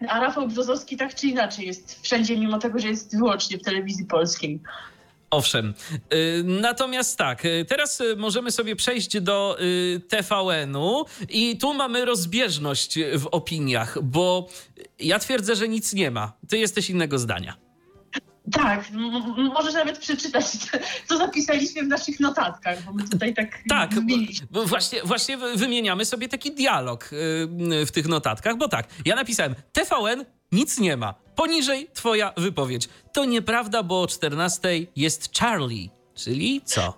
[SPEAKER 4] A Rafał Brzozowski tak czy inaczej jest wszędzie, mimo tego, że jest wyłącznie w telewizji polskiej.
[SPEAKER 1] Owszem. Y, Natomiast tak, y, teraz y, możemy sobie przejść do TVN-u i tu mamy rozbieżność w opiniach, bo ja twierdzę, że nic nie ma. Ty jesteś innego zdania.
[SPEAKER 4] Tak, możesz nawet przeczytać, co zapisaliśmy w naszych notatkach, bo my tutaj tak,
[SPEAKER 1] Tak, właśnie, właśnie wy- wymieniamy sobie taki dialog w tych notatkach, bo tak, ja napisałem TVN nic nie ma. Poniżej twoja wypowiedź. To nieprawda, bo o 14 jest Charlie. Czyli co?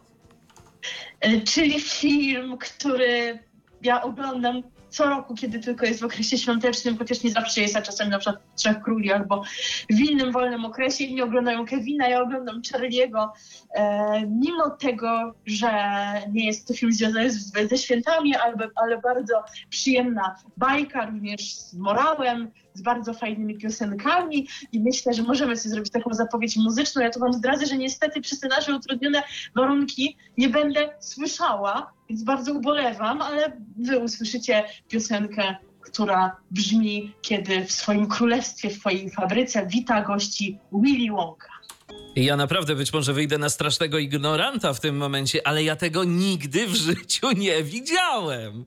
[SPEAKER 4] E, Czyli film, który ja oglądam co roku, kiedy tylko jest w okresie świątecznym, chociaż nie zawsze jest, a czasami na przykład w Trzech Króli albo w innym wolnym okresie. Inni oglądają Kevina, ja oglądam Charlie'ego. E, mimo tego, że nie jest to film związany z, ze świętami, ale, ale bardzo przyjemna bajka, również z morałem, z bardzo fajnymi piosenkami i myślę, że możemy sobie zrobić taką zapowiedź muzyczną. Ja tu wam zdradzę, że niestety przez te nasze utrudnione warunki nie będę słyszała, więc bardzo ubolewam, ale wy usłyszycie piosenkę, która brzmi, kiedy w swoim królestwie, w swojej fabryce wita gości Willy Wonka.
[SPEAKER 1] Ja naprawdę być może wyjdę na strasznego ignoranta w tym momencie, ale ja tego nigdy w życiu nie widziałem.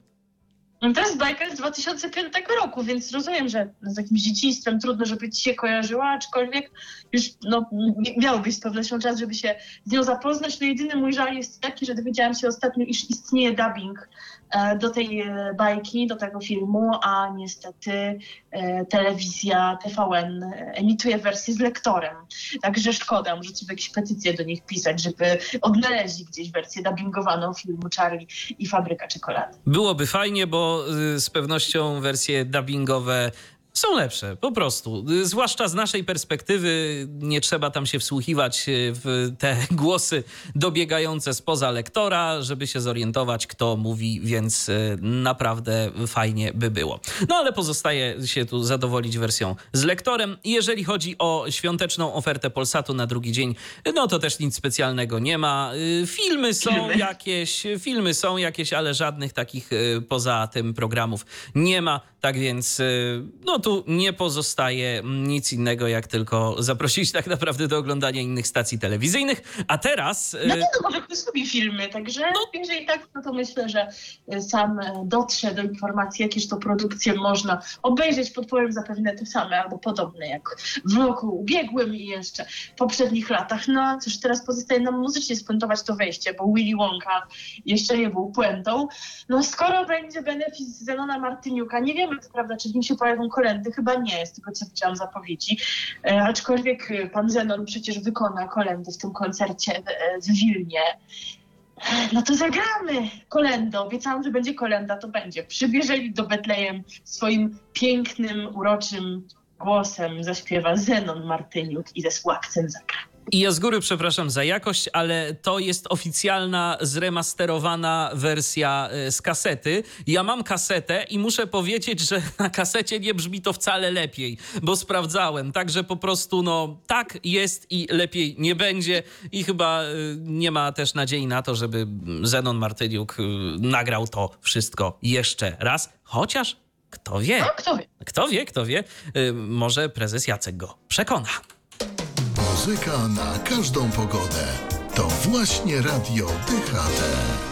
[SPEAKER 4] No To jest bajka z 2005 roku, więc rozumiem, że z jakimś dzieciństwem trudno, żeby ci się kojarzyła, aczkolwiek już no, miałbyś z pewnością czas, żeby się z nią zapoznać. No jedyny mój żal jest taki, że dowiedziałam się ostatnio, iż istnieje dubbing do tej e, bajki, do tego filmu, a niestety e, telewizja TVN emituje wersję z lektorem. Także szkoda, może trzeba jakieś petycje do nich pisać, żeby odnaleźli gdzieś wersję dubbingowaną filmu Charlie i Fabryka Czekolady.
[SPEAKER 1] Byłoby fajnie, bo y, z pewnością wersje dubbingowe są lepsze, po prostu. Zwłaszcza z naszej perspektywy nie trzeba tam się wsłuchiwać y, w te głosy dobiegające spoza lektora, żeby się zorientować, kto mówi, więc y, naprawdę fajnie by było. No ale pozostaje się tu zadowolić wersją z lektorem. Jeżeli chodzi o świąteczną ofertę Polsatu na drugi dzień, no to też nic specjalnego nie ma. Y, Filmy są
[SPEAKER 4] Filmy.
[SPEAKER 1] jakieś, filmy są jakieś, ale żadnych takich poza tym programów nie ma. Tak więc, no tu nie pozostaje nic innego, jak tylko zaprosić tak naprawdę do oglądania innych stacji telewizyjnych. A teraz. y,
[SPEAKER 4] No nie, no może ktoś lubi filmy, także jeżeli tak, no to myślę, że y, sam e, dotrze do informacji, jakież to produkcje można obejrzeć. Podpowiem zapewne te same albo podobne, jak w roku ubiegłym i jeszcze w poprzednich latach. No cóż, teraz pozostaje nam muzycznie spuentować to wejście, bo Willy Wonka jeszcze nie był puentą. No skoro będzie benefis Zenona Martyniuka, nie wiemy co prawda, czy w nim się pojawią chyba nie, z tego co widziałam zapowiedzi, e, aczkolwiek e, pan Zenon przecież wykona kolendy w tym koncercie w, e, Wilnie. No to zagramy kolendę. Obiecałam, że będzie kolenda, to będzie. Przybierzeli do Betlejem swoim pięknym, uroczym głosem zaśpiewa Zenon Martyniuk i ze Sławcem zagra.
[SPEAKER 1] I ja z góry przepraszam za jakość, ale to jest oficjalna, zremasterowana wersja e, z kasety. Ja mam kasetę i muszę powiedzieć, że na kasecie nie brzmi to wcale lepiej, bo sprawdzałem. Także po prostu, no, tak jest i lepiej nie będzie. I chyba e, nie ma też nadziei na to, żeby Zenon Martyniuk e, nagrał to wszystko jeszcze raz. Chociaż, kto wie?
[SPEAKER 4] No, kto wie?
[SPEAKER 1] Kto wie, kto wie? Może prezes Jacek go przekona.
[SPEAKER 5] Muzyka na każdą pogodę. To właśnie Radio DHT.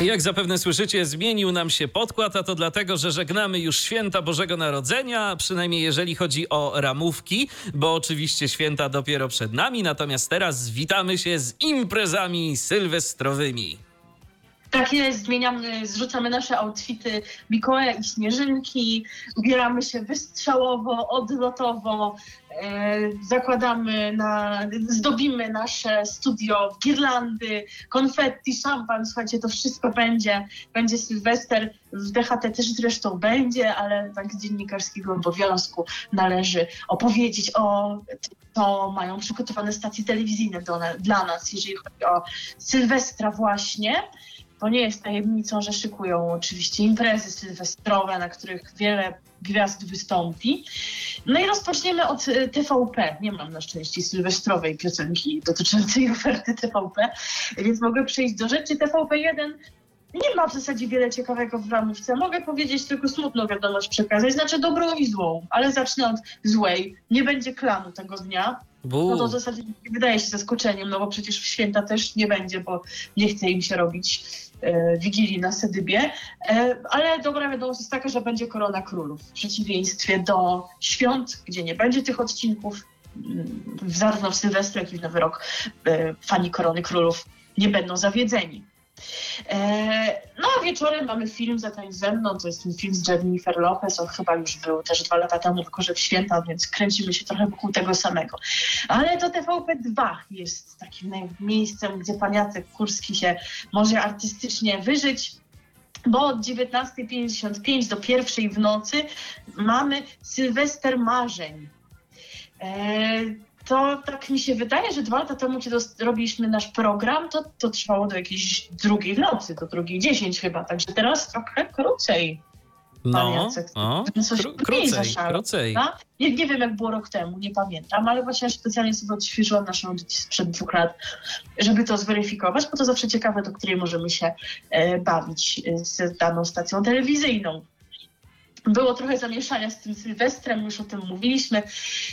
[SPEAKER 1] Jak zapewne słyszycie, zmienił nam się podkład, a to dlatego, że żegnamy już święta Bożego Narodzenia, przynajmniej jeżeli chodzi o ramówki, bo oczywiście święta dopiero przed nami, natomiast teraz witamy się z imprezami sylwestrowymi.
[SPEAKER 4] Tak jest, zmieniamy, zrzucamy nasze outfity Mikołaja i Śnieżynki, ubieramy się wystrzałowo, odlotowo, zakładamy, na, zdobimy nasze studio girlandy, konfetti, szampan, słuchajcie, to wszystko będzie, będzie Sylwester, w DHT też zresztą będzie, ale tak z dziennikarskiego obowiązku należy opowiedzieć o tym, co mają przygotowane stacje telewizyjne do, dla nas, jeżeli chodzi o Sylwestra właśnie. To nie jest tajemnicą, że szykują oczywiście imprezy sylwestrowe, na których wiele gwiazd wystąpi. No i rozpoczniemy od y, TVP. Nie mam na szczęście sylwestrowej piosenki dotyczącej oferty TVP, więc mogę przejść do rzeczy. TVP1 nie ma w zasadzie wiele ciekawego w ramówce. Mogę powiedzieć tylko smutną wiadomość przekazać, znaczy dobrą i złą, ale zacznę od złej. Nie będzie klanu tego dnia. No to w zasadzie wydaje się zaskoczeniem, no bo przecież w święta też nie będzie, bo nie chce im się robić e, Wigilii na Sedybie. E, ale dobra wiadomość jest taka, że będzie Korona Królów. W przeciwieństwie do świąt, gdzie nie będzie tych odcinków, mm, zarówno w Sylwestra, jak i w Nowy Rok, e, fani Korony Królów nie będą zawiedzeni. E, no a wieczorem mamy film Zatań ze mną, to jest ten film z Jennifer Lopez, on chyba już był też dwa lata temu, tylko że w święta, więc kręcimy się trochę wokół tego samego. Ale to TVP2 jest takim miejscem, gdzie pan Jacek Kurski się może artystycznie wyżyć, bo od 19.55 do pierwszej w nocy mamy Sylwester Marzeń. E, to tak mi się wydaje, że dwa lata temu, kiedy robiliśmy nasz program, to, to trwało do jakiejś drugiej nocy, do drugiej dziesięć chyba, także teraz trochę krócej.
[SPEAKER 1] No, o,
[SPEAKER 4] Coś krócej, krócej. No? Nie, nie wiem, jak było rok temu, nie pamiętam, ale właśnie specjalnie sobie odświeżyłam naszą audycję sprzed dwóch lat, żeby to zweryfikować, bo to zawsze ciekawe, do której możemy się e, bawić e, z daną stacją telewizyjną. Było trochę zamieszania z tym Sylwestrem, już o tym mówiliśmy.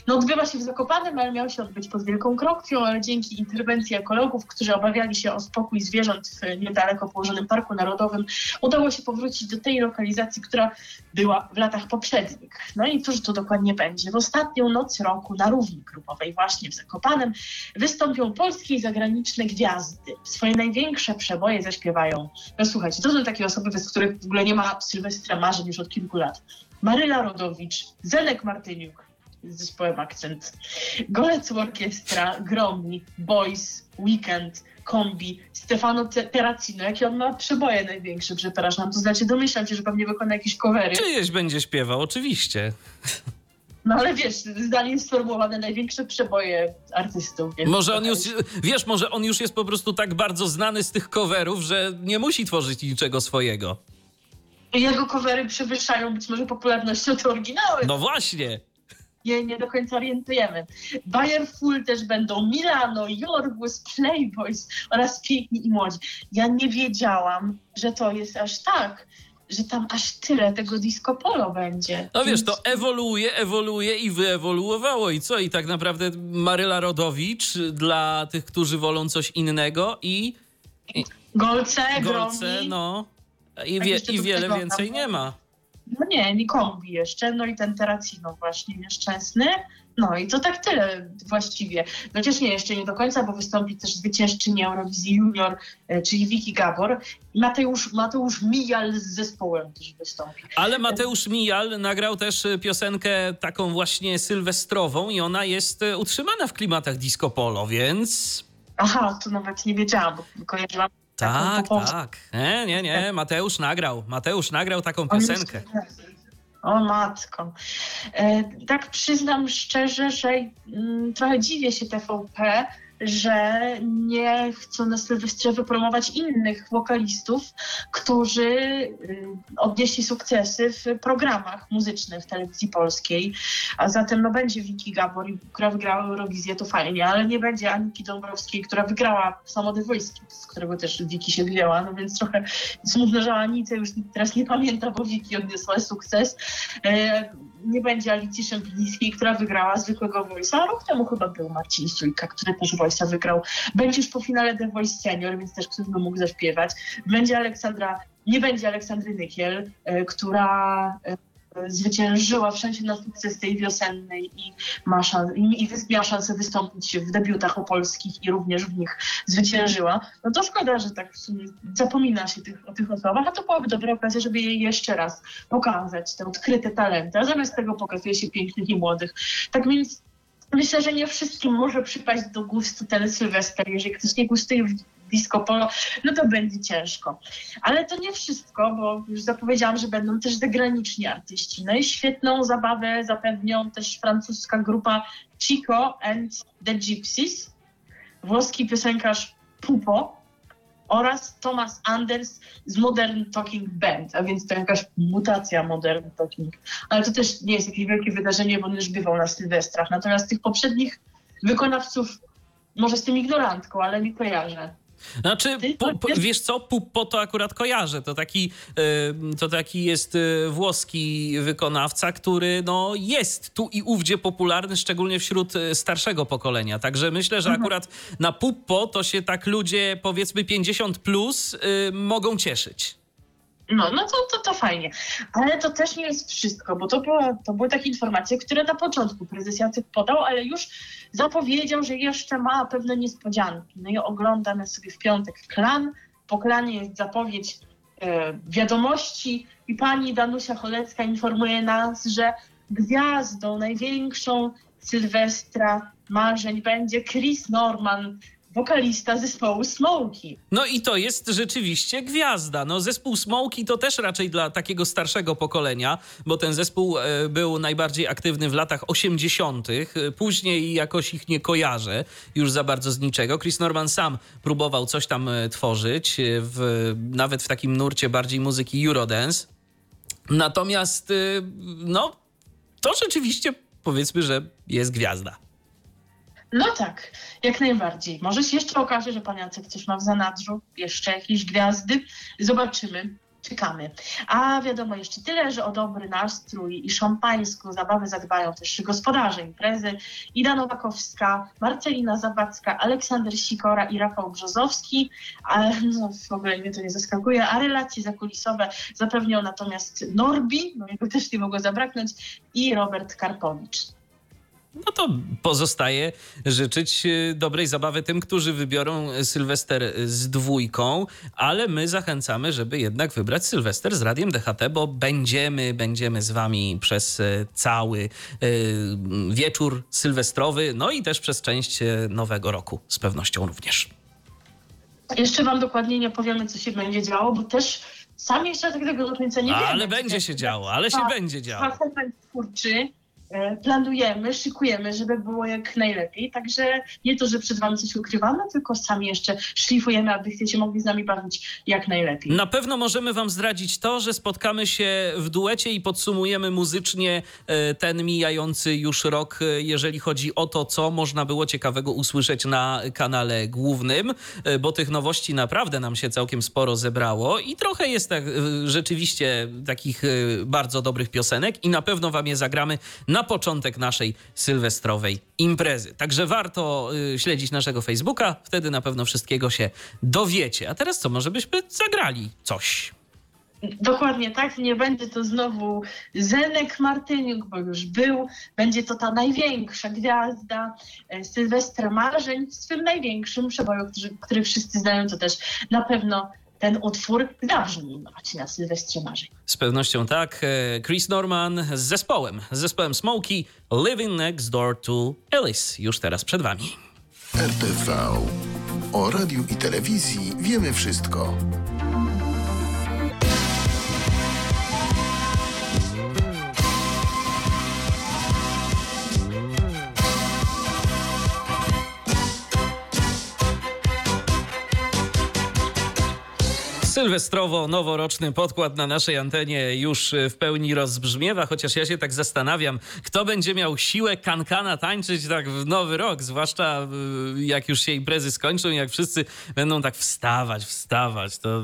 [SPEAKER 4] No odbywa się w Zakopanem, ale miał się odbyć pod Wielką Krokwią, ale dzięki interwencji ekologów, którzy obawiali się o spokój zwierząt w niedaleko położonym Parku Narodowym, udało się powrócić do tej lokalizacji, która była w latach poprzednich. No i cóż to dokładnie będzie? W ostatnią noc roku na równi grupowej właśnie w Zakopanem wystąpią polskie i zagraniczne gwiazdy. Swoje największe przeboje zaśpiewają. No słuchajcie, to są takie osoby, bez których w ogóle nie ma Sylwestra marzeń już od kilku lat. Maryla Rodowicz, Zenek Martyniuk z zespołem Akcent, Golec Orkiestra, Gromi, Boys, Weekend, Kombi, Stefano Terracino. Jakie on ma przeboje największe, przepraszam. To znaczy domyślam się, że pewnie wykona jakieś covery.
[SPEAKER 1] Czyjeś będzie śpiewał, oczywiście.
[SPEAKER 4] No ale wiesz, zdanie sformułowane największe przeboje artystów.
[SPEAKER 1] Może on już, wiesz, może on już jest po prostu tak bardzo znany z tych coverów, że nie musi tworzyć niczego swojego.
[SPEAKER 4] Jego covery przewyższają być może popularnością te oryginały.
[SPEAKER 1] No właśnie.
[SPEAKER 4] Nie, nie do końca orientujemy. Bayer Full też będą Milano, Jorgus, Playboys oraz Piękni i Młodzi. Ja nie wiedziałam, że to jest aż tak że tam aż tyle tego disco polo będzie.
[SPEAKER 1] No wiesz, to ewoluuje, ewoluuje i wyewoluowało. I co? I tak naprawdę Maryla Rodowicz dla tych, którzy wolą coś innego i...
[SPEAKER 4] Golce,
[SPEAKER 1] Golce,
[SPEAKER 4] gromi.
[SPEAKER 1] no. I, wie, i wiele więcej nie ma.
[SPEAKER 4] No nie, nie kombi jeszcze, no i ten Terracino właśnie nieszczęsny. No i to tak tyle właściwie. Chociaż nie, jeszcze nie do końca, bo wystąpi też zwyciężczyni Eurowizji Junior, e, czyli Wiki Gabor. Mateusz, Mateusz Mijal z zespołem też wystąpi.
[SPEAKER 1] Ale Mateusz Mijal nagrał też e, piosenkę taką właśnie sylwestrową i ona jest e, utrzymana w klimatach disco polo, więc...
[SPEAKER 4] Aha, to nawet nie wiedziałam, bo kojarzyłam
[SPEAKER 1] Tak, tak. Nie, nie, nie, Mateusz nagrał. Mateusz nagrał taką piosenkę.
[SPEAKER 4] O matko. E, tak przyznam szczerze, że mm, trochę dziwię się TVP, że nie chcą na Sylwestrze wypromować innych wokalistów, którzy y, odnieśli sukcesy w programach muzycznych telewizji polskiej. A zatem no będzie Wiki Gabor, która wygrała Eurowizję, to fajnie, ale nie będzie Aniki Dąbrowskiej, która wygrała samo The Voice, z którego też Wiki się wzięła, no więc trochę smutno, że Anice już teraz nie pamięta, bo Wiki odniosła sukces. E, nie będzie Alicji Szemplińskiej, która wygrała zwykłego Voice'a, a rok temu chyba był Marcin Sujka, który też Voice'a wygrał. Będzie już po finale The Voice Senior, więc też ktoś by mógł zaśpiewać. Będzie Aleksandra, nie będzie Aleksandry Nykiel, e, która e, zwyciężyła wszędzie na sukces tej wiosennej i ma, szans, i, i miała szansę wystąpić w debiutach opolskich i również w nich zwyciężyła. No to szkoda, że tak w sumie zapomina się tych, o tych osobach, a to byłaby dobra okazja, żeby jej jeszcze raz pokazać, te odkryte talenty, a zamiast tego pokazuje się pięknych i młodych. Tak więc myślę, że nie wszystkim może przypaść do gustu ten Sylwester. Jeżeli ktoś nie gustuje w disco polo, no to będzie ciężko. Ale to nie wszystko, bo już zapowiedziałam, że będą też zagraniczni artyści. No i świetną zabawę zapewnią też francuska grupa Chico and the Gypsies, włoski piosenkarz Pupo oraz Thomas Anders z Modern Talking Band, a więc to jakaś mutacja Modern Talking. Ale to też nie jest jakieś wielkie wydarzenie, bo on już bywał na Sylwestrach. Natomiast tych poprzednich wykonawców może z tym ignorantką, ale nie kojarzę.
[SPEAKER 1] Znaczy, pu, pu, wiesz co, Pupo to akurat kojarzę. To taki, to taki jest y, włoski wykonawca, który no, jest tu i ówdzie popularny, szczególnie wśród y, starszego pokolenia. Także myślę, że akurat na Pupo to się tak ludzie powiedzmy 50 plus y, mogą cieszyć.
[SPEAKER 4] No, no to, to, to fajnie. Ale to też nie jest wszystko, bo to, była, to były takie informacje, które na początku prezes Jacek podał, ale już zapowiedział, że jeszcze ma pewne niespodzianki. No i oglądamy sobie w piątek klan. Po klanie jest zapowiedź e, wiadomości i pani Danusia Cholecka informuje nas, że gwiazdą największą Sylwestra marzeń będzie Chris Norman, wokalista zespołu Smokey.
[SPEAKER 1] No i to jest rzeczywiście gwiazda. No zespół Smoki to też raczej dla takiego starszego pokolenia, bo ten zespół e, był najbardziej aktywny w latach 80. E, Później jakoś ich nie kojarzę już za bardzo z niczego. Chris Norman sam próbował coś tam e, tworzyć, w, nawet w takim nurcie bardziej muzyki Eurodance. Natomiast, no, to rzeczywiście powiedzmy, że jest gwiazda.
[SPEAKER 4] No tak, jak najbardziej. Może się jeszcze okaże, że pan Jacek coś ma w zanadrzu, jeszcze jakieś gwiazdy. Zobaczymy. Czekamy. A wiadomo jeszcze tyle, że o dobry nastrój i szampańską zabawę zadbają też gospodarze imprezy Ida Nowakowska, Marcelina Zawadzka, Aleksander Sikora i Rafał Brzozowski. A, no, w ogóle mnie to nie zaskakuje. A relacje zakulisowe zapewnią natomiast Norbi, no jego też nie mogło zabraknąć, i Robert Karpowicz.
[SPEAKER 1] No to pozostaje życzyć e, dobrej zabawy tym, którzy wybiorą Sylwester z dwójką, ale my zachęcamy, żeby jednak wybrać Sylwester z Radiem DHT, bo będziemy, będziemy z wami przez e, cały e, wieczór sylwestrowy, no i też przez część nowego roku z pewnością również.
[SPEAKER 4] Jeszcze wam dokładnie nie powiemy, co się będzie działo, bo też sami jeszcze tak tego do końca nie wiemy.
[SPEAKER 1] Ale będzie się działo, ale się
[SPEAKER 4] Tak,
[SPEAKER 1] będzie działo.
[SPEAKER 4] Segment twórczy, planujemy, szykujemy, żeby było jak najlepiej. Także nie to, że przed wami coś ukrywamy, tylko sami jeszcze szlifujemy, abyście się mogli z nami bawić jak najlepiej.
[SPEAKER 1] Na pewno możemy Wam zdradzić to, że spotkamy się w duecie i podsumujemy muzycznie e, ten mijający już rok, e, jeżeli chodzi o to, co można było ciekawego usłyszeć na kanale głównym, e, bo tych nowości naprawdę nam się całkiem sporo zebrało i trochę jest tak, e, rzeczywiście takich e, bardzo dobrych piosenek i na pewno Wam je zagramy na początek naszej sylwestrowej imprezy. Także warto e, śledzić naszego Facebooka, wtedy na pewno wszystkiego się dowiecie. A teraz co, może byśmy zagrali coś?
[SPEAKER 4] Dokładnie tak, nie będzie to znowu Zenek Martyniuk, bo już był. Będzie to ta największa gwiazda e, Sylwestra Marzeń w swym największym przeboju, który, który wszyscy znają. To też na pewno ten utwór zabrzmi właśnie na Sylwestrze Marzeń.
[SPEAKER 1] Z pewnością tak. E, Chris Norman z zespołem, z zespołem Smokey, Living Next Door to Alice. Już teraz przed wami.
[SPEAKER 5] RTV. O radiu i telewizji wiemy wszystko.
[SPEAKER 1] Sylwestrowo-noworoczny podkład na naszej antenie już w pełni rozbrzmiewa, chociaż ja się tak zastanawiam, kto będzie miał siłę kankana tańczyć tak w nowy rok, zwłaszcza y, jak już się imprezy skończą, jak wszyscy będą tak wstawać, wstawać, to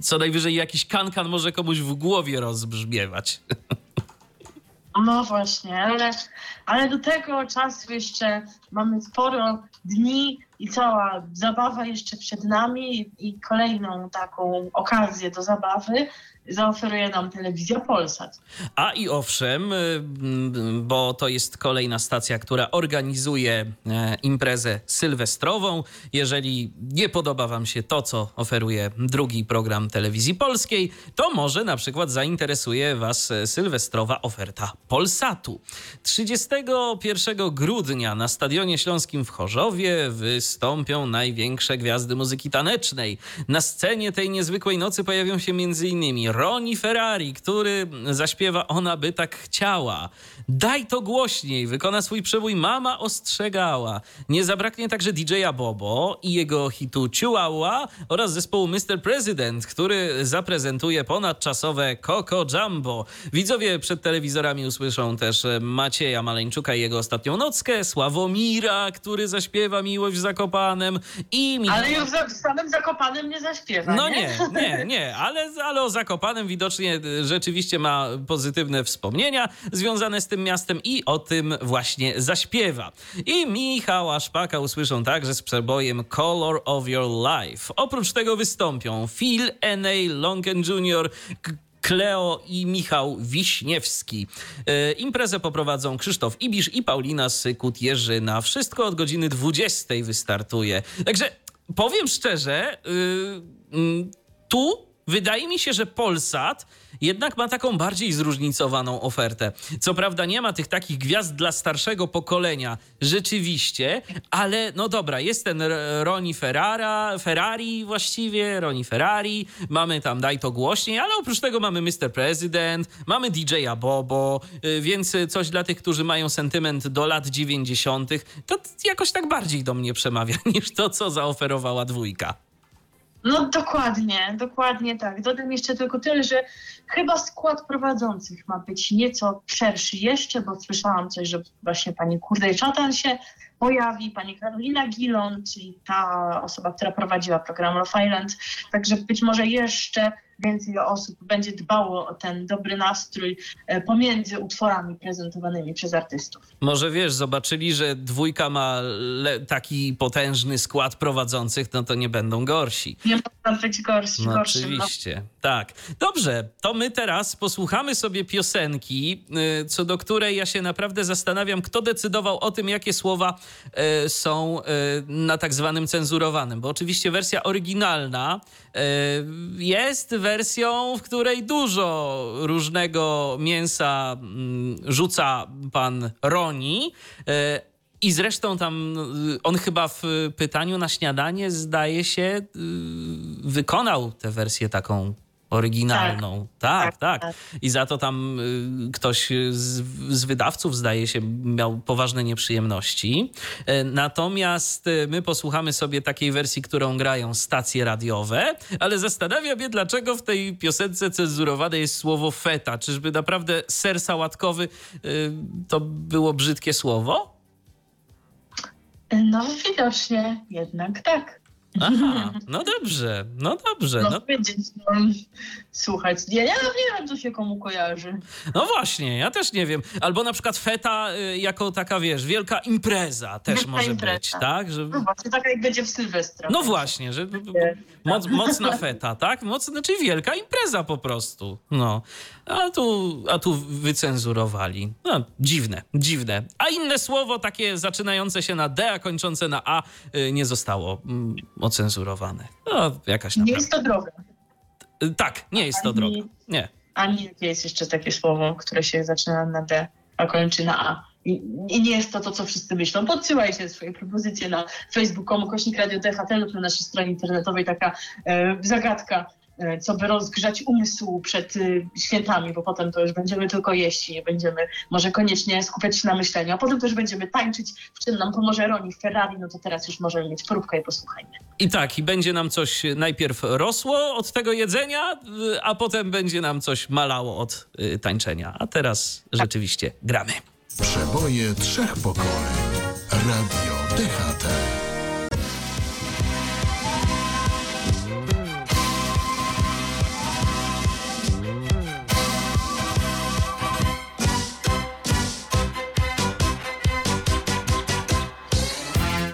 [SPEAKER 1] co najwyżej jakiś kankan może komuś w głowie rozbrzmiewać.
[SPEAKER 4] No właśnie, ale, ale do tego czasu jeszcze mamy sporo dni i cała zabawa jeszcze przed nami i kolejną taką okazję do zabawy zaoferuje nam telewizja Polsat.
[SPEAKER 1] A i owszem, y, bo to jest kolejna stacja, która organizuje e, imprezę sylwestrową. Jeżeli nie podoba Wam się to, co oferuje drugi program telewizji polskiej, to może na przykład zainteresuje Was e, sylwestrowa oferta Polsatu. 31 grudnia na Stadionie Śląskim w Chorzowie wystąpią największe gwiazdy muzyki tanecznej. Na scenie tej niezwykłej nocy pojawią się m.in. Roni Ferrari, który zaśpiewa Ona by tak chciała. Daj to głośniej, wykona swój przebój Mama ostrzegała. Nie zabraknie także DJ-a Bobo i jego hitu Chihuahua oraz zespołu Mr. President, który zaprezentuje ponadczasowe Coco Jumbo. Widzowie przed telewizorami usłyszą też Macieja Maleńczuka i jego ostatnią nockę, Sławomira, który zaśpiewa Miłość w Zakopanem i...
[SPEAKER 4] Ale już w samym Zakopanem nie zaśpiewa,
[SPEAKER 1] No
[SPEAKER 4] nie,
[SPEAKER 1] nie, nie, nie, ale, ale o Zakopanem widocznie rzeczywiście ma pozytywne wspomnienia związane z tym miastem i o tym właśnie zaśpiewa. I Michała Szpaka usłyszą także z przebojem Color of Your Life. Oprócz tego wystąpią Phil N.A. Longen Jr., Kleo i Michał Wiśniewski. E, imprezę poprowadzą Krzysztof Ibisz i Paulina Sykut-Jerzyna. Wszystko od godziny 20 wystartuje. Także powiem szczerze, yy, tu wydaje mi się, że Polsat jednak ma taką bardziej zróżnicowaną ofertę. Co prawda nie ma tych takich gwiazd dla starszego pokolenia, rzeczywiście, ale no dobra, jest ten Roni Ferrara, Ferrari właściwie, Roni Ferrari, mamy tam Daj to głośniej, ale oprócz tego mamy Mr. President, mamy DJ-a Bobo, y, więc coś dla tych, którzy mają sentyment do lat 90., to jakoś tak bardziej do mnie przemawia niż to, co zaoferowała dwójka.
[SPEAKER 4] No dokładnie, dokładnie tak. Dodam jeszcze tylko tyle, że chyba skład prowadzących ma być nieco szerszy jeszcze, bo słyszałam coś, że właśnie pani Kurdej Czatan się pojawi, pani Karolina Gilon, czyli ta osoba, która prowadziła program Love Island. Także być może jeszcze więcej osób będzie dbało o ten dobry nastrój e, pomiędzy utworami prezentowanymi przez artystów.
[SPEAKER 1] Może wiesz, zobaczyli, że dwójka ma taki potężny skład prowadzących, no to nie będą gorsi.
[SPEAKER 4] Nie mogą być gorsi.
[SPEAKER 1] No
[SPEAKER 4] gorszy,
[SPEAKER 1] oczywiście, no. tak. Dobrze, to my teraz posłuchamy sobie piosenki, y, co do której ja się naprawdę zastanawiam, kto decydował o tym, jakie słowa y, są y, na tak zwanym cenzurowanym, bo oczywiście wersja oryginalna jest wersją, w której dużo różnego mięsa mm, rzuca pan Roni. E, I zresztą tam e, on chyba w pytaniu na śniadanie, zdaje się, e, wykonał tę wersję taką oryginalną. Tak. Tak, tak, tak, I za to tam y, ktoś z, z, wydawców, zdaje się, miał poważne nieprzyjemności. E, natomiast y, my posłuchamy sobie takiej wersji, którą grają stacje radiowe, ale zastanawiam się, dlaczego w tej piosence cenzurowane jest słowo feta. Czyżby naprawdę ser sałatkowy y, to było brzydkie słowo?
[SPEAKER 4] No widocznie jednak tak.
[SPEAKER 1] Aha, no dobrze, no dobrze.
[SPEAKER 4] No,
[SPEAKER 1] No,
[SPEAKER 4] będzie no, słuchać. Ja, ja nie wiem, co się komu kojarzy.
[SPEAKER 1] no właśnie, ja też nie wiem. Albo na przykład feta y, jako taka, wiesz, wielka impreza też
[SPEAKER 4] Wielka
[SPEAKER 1] może
[SPEAKER 4] impreza.
[SPEAKER 1] być, tak? Że,
[SPEAKER 4] No właśnie, tak jak będzie w Sylwestra.
[SPEAKER 1] no właśnie, że moc, mocna feta, tak? Moc, znaczy wielka impreza po prostu. No. A tu, a tu wycenzurowali. No, dziwne, dziwne. A inne słowo takie zaczynające się na D, a kończące na A y, nie zostało ocenzurowane. No, jakaś
[SPEAKER 4] Nie jest to droga.
[SPEAKER 1] Y, Tak, nie jest to
[SPEAKER 4] Ani-
[SPEAKER 1] droga. Nie.
[SPEAKER 4] Ani jest jeszcze takie słowo, które się zaczyna na D, a kończy na A. I, I nie jest to to, co wszyscy myślą. Podsyłajcie swoje propozycje na Facebook, kośnik Radio DHT lub na naszej stronie internetowej taka e, zagadka, co by rozgrzać umysł przed e, świętami, bo potem to już będziemy tylko jeść i nie będziemy może koniecznie skupiać się na myśleniu, a potem też będziemy tańczyć, w czym nam pomoże Roni Ferrari, no to teraz już możemy mieć próbkę i posłuchajmy.
[SPEAKER 1] I tak, i będzie nam coś najpierw rosło od tego jedzenia, y, a potem będzie nam coś malało od y, tańczenia. A teraz rzeczywiście gramy.
[SPEAKER 5] Przeboje trzech pokoleń. Radio DHT.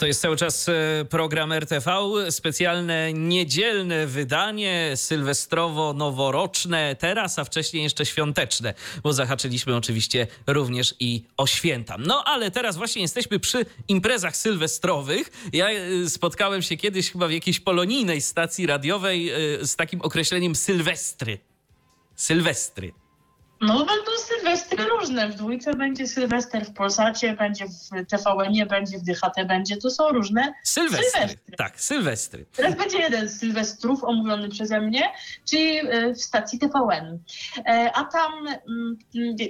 [SPEAKER 1] Jest cały czas e, program RTV, specjalne niedzielne wydanie, sylwestrowo-noworoczne teraz, a wcześniej jeszcze świąteczne, bo zahaczyliśmy oczywiście również i o święta. No ale teraz właśnie jesteśmy przy imprezach sylwestrowych. Ja e, spotkałem się kiedyś chyba w jakiejś polonijnej stacji radiowej e, z takim określeniem sylwestry. Sylwestry.
[SPEAKER 4] No będą sylwestry różne. W dwójce będzie sylwester, w Polsacie będzie, w TVN-ie będzie, w DHT będzie. To są różne.
[SPEAKER 1] Sylwestry.
[SPEAKER 4] Sylwestry.
[SPEAKER 1] Tak, sylwestry.
[SPEAKER 4] Teraz będzie jeden z sylwestrów omówiony przeze mnie, czyli e, w stacji TVN. E, A tam, mm,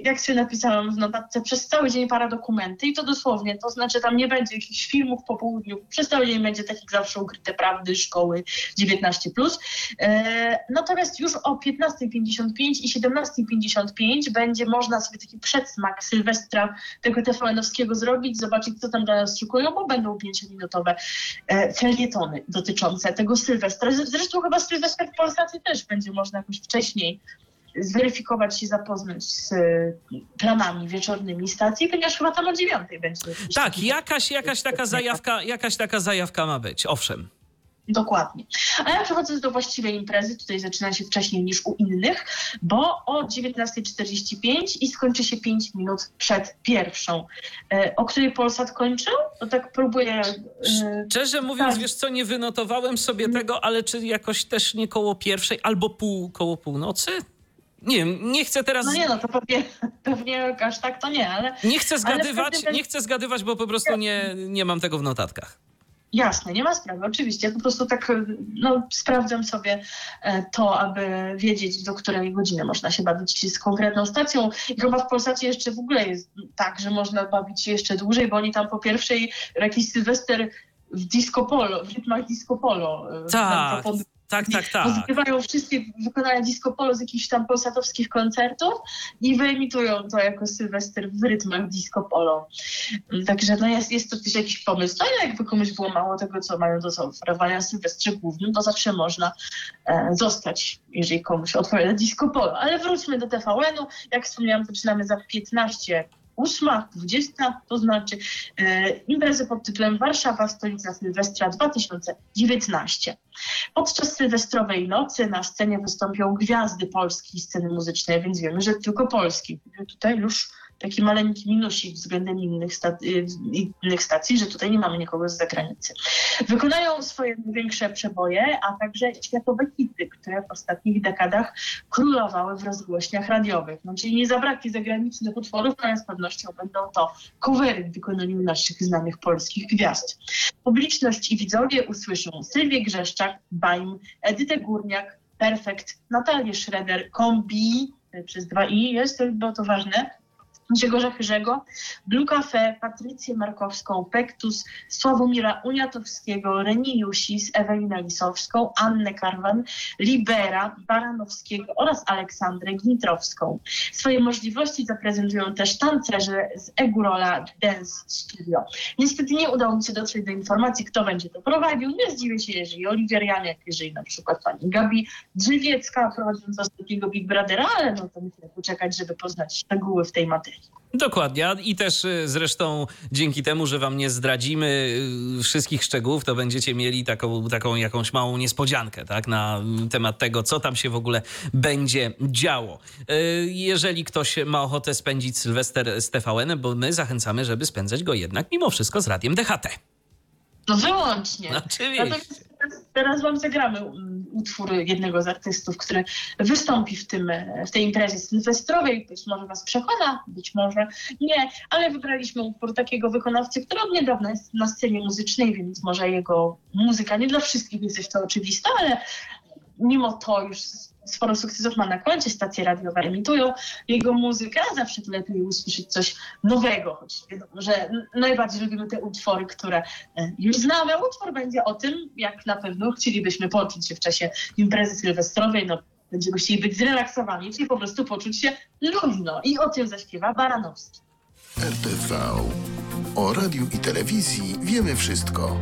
[SPEAKER 4] jak sobie napisałam w notatce, przez cały dzień para dokumenty i to dosłownie, to znaczy tam nie będzie jakichś filmów po południu, przez cały dzień będzie tak jak zawsze ukryte prawdy szkoły 19+. E, Natomiast już o 15.55 i 17.55 będzie można sobie taki przedsmak Sylwestra tego TVN-owskiego zrobić, zobaczyć co tam dla nas szykują, bo będą 5-minutowe e, felietony dotyczące tego Sylwestra. Zresztą chyba Sylwester w Polsacie też będzie można jakoś wcześniej zweryfikować się, zapoznać z e, planami wieczornymi stacji, ponieważ chyba tam o dziewiątej będzie.
[SPEAKER 1] Tak, jakaś, jakaś taka zajawka, jakaś taka zajawka ma być, owszem.
[SPEAKER 4] Dokładnie. A ja przechodzę do właściwej imprezy. Tutaj zaczyna się wcześniej niż u innych, bo o 19.45 i skończy się 5 minut przed pierwszą. E, O której Polsat kończył? To tak próbuję. e,
[SPEAKER 1] Szczerze mówiąc,
[SPEAKER 4] tak.
[SPEAKER 1] wiesz co, nie wynotowałem sobie tego, ale czy jakoś też nie koło pierwszej albo pół, koło północy? Nie wiem, nie chcę teraz...
[SPEAKER 4] No nie no, to pewnie, pewnie aż tak to nie, ale
[SPEAKER 1] Nie chcę
[SPEAKER 4] Ale
[SPEAKER 1] zgadywać,
[SPEAKER 4] wtedy-
[SPEAKER 1] nie chcę zgadywać, bo po prostu nie, nie mam tego w notatkach.
[SPEAKER 4] Jasne, nie ma sprawy, oczywiście. Ja po prostu tak e, no, sprawdzam sobie e, to, aby wiedzieć, do której godziny można się bawić z konkretną stacją. I chyba w Polsacie jeszcze w ogóle jest tak, że można bawić się jeszcze dłużej, bo oni tam po pierwszej jakiś Sylwester w disco polo, w rytmach disco polo. e,
[SPEAKER 1] Tak. Tak, tak, tak.
[SPEAKER 4] Rozgrywają wszystkie wykonania disco polo z jakichś tam polsatowskich koncertów i wyemitują to jako Sylwester w rytmach disco polo. Także no jest, jest to też jakiś pomysł. No ale jakby komuś było mało tego, co mają do zaoferowania na Sylwestrze Głównym, to zawsze można e, zostać, jeżeli komuś odpowiada disco polo. Ale wróćmy do TVN-u. Jak wspomniałam, zaczynamy za 15 ósma, 20, to znaczy e, imprezę pod tytułem Warszawa, stolica Sylwestra 2019. Podczas sylwestrowej nocy na scenie wystąpią gwiazdy polskiej sceny muzycznej, więc wiemy, że tylko polskiej. Tutaj już taki maleńki minusik względem innych, sta- y, innych stacji, że tutaj nie mamy nikogo z zagranicy. Wykonają swoje największe przeboje, a także światowe hity, które w ostatnich dekadach królowały w rozgłośniach radiowych. No, czyli nie zabraknie zagranicznych utworów, ale z pewnością będą to covery w wykonaniu naszych znanych polskich gwiazd. Publiczność i widzowie usłyszą Sylwię Grzeszczak, Baim, Edytę Górniak, Perfekt, Natalię Schroeder, Kombi, y, przez dwa i jest, bo to ważne, Grzegorza Chyrzego, Blue Cafe, Patrycję Markowską, Pektus, Sławomira Uniatowskiego, Reni Jusis, Ewelinę Lisowską, Annę Karwan, Libera, Baranowskiego oraz Aleksandrę Gnitrowską. Swoje możliwości zaprezentują też tancerze z Egurola Dance Studio. Niestety nie udało mi się dotrzeć do informacji, kto będzie to prowadził. Nie zdziwię się, jeżeli Oliwier Janiak, jeżeli na przykład pani Gabi Drzewiecka prowadząca ostatniego Big Brothera, ale no to musimy poczekać, żeby poznać szczegóły w tej materii.
[SPEAKER 1] Dokładnie. I też y, zresztą dzięki temu, że wam nie zdradzimy y, wszystkich szczegółów, to będziecie mieli taką, taką jakąś małą niespodziankę tak, na temat tego, co tam się w ogóle będzie działo. Y, Jeżeli ktoś ma ochotę spędzić Sylwester z TVN, bo my zachęcamy, żeby spędzać go jednak mimo wszystko z radiem DHT.
[SPEAKER 4] No wyłącznie.
[SPEAKER 1] Oczywiście.
[SPEAKER 4] Natomiast teraz, wam zagramy um, utwór jednego z artystów, który wystąpi w, tym, e, w tej imprezie sylwestrowej. Być może was przekona, być może nie, ale wybraliśmy utwór takiego wykonawcy, który od niedawna jest na scenie muzycznej, więc może jego muzyka nie dla wszystkich jest jeszcze oczywista, ale mimo to już sporo sukcesów ma na koncie, stacje radiowe emitują jego muzykę, a zawsze to lepiej usłyszeć coś nowego, choć wiadomo, że najbardziej lubimy te utwory, które e, już znamy. Utwór będzie o tym, jak na pewno chcielibyśmy poczuć się w czasie imprezy sylwestrowej, no będziemy chcieli być zrelaksowani, czyli po prostu poczuć się luźno. I o tym zaśpiewa Baranowski.
[SPEAKER 5] RTV. O radiu i telewizji wiemy wszystko.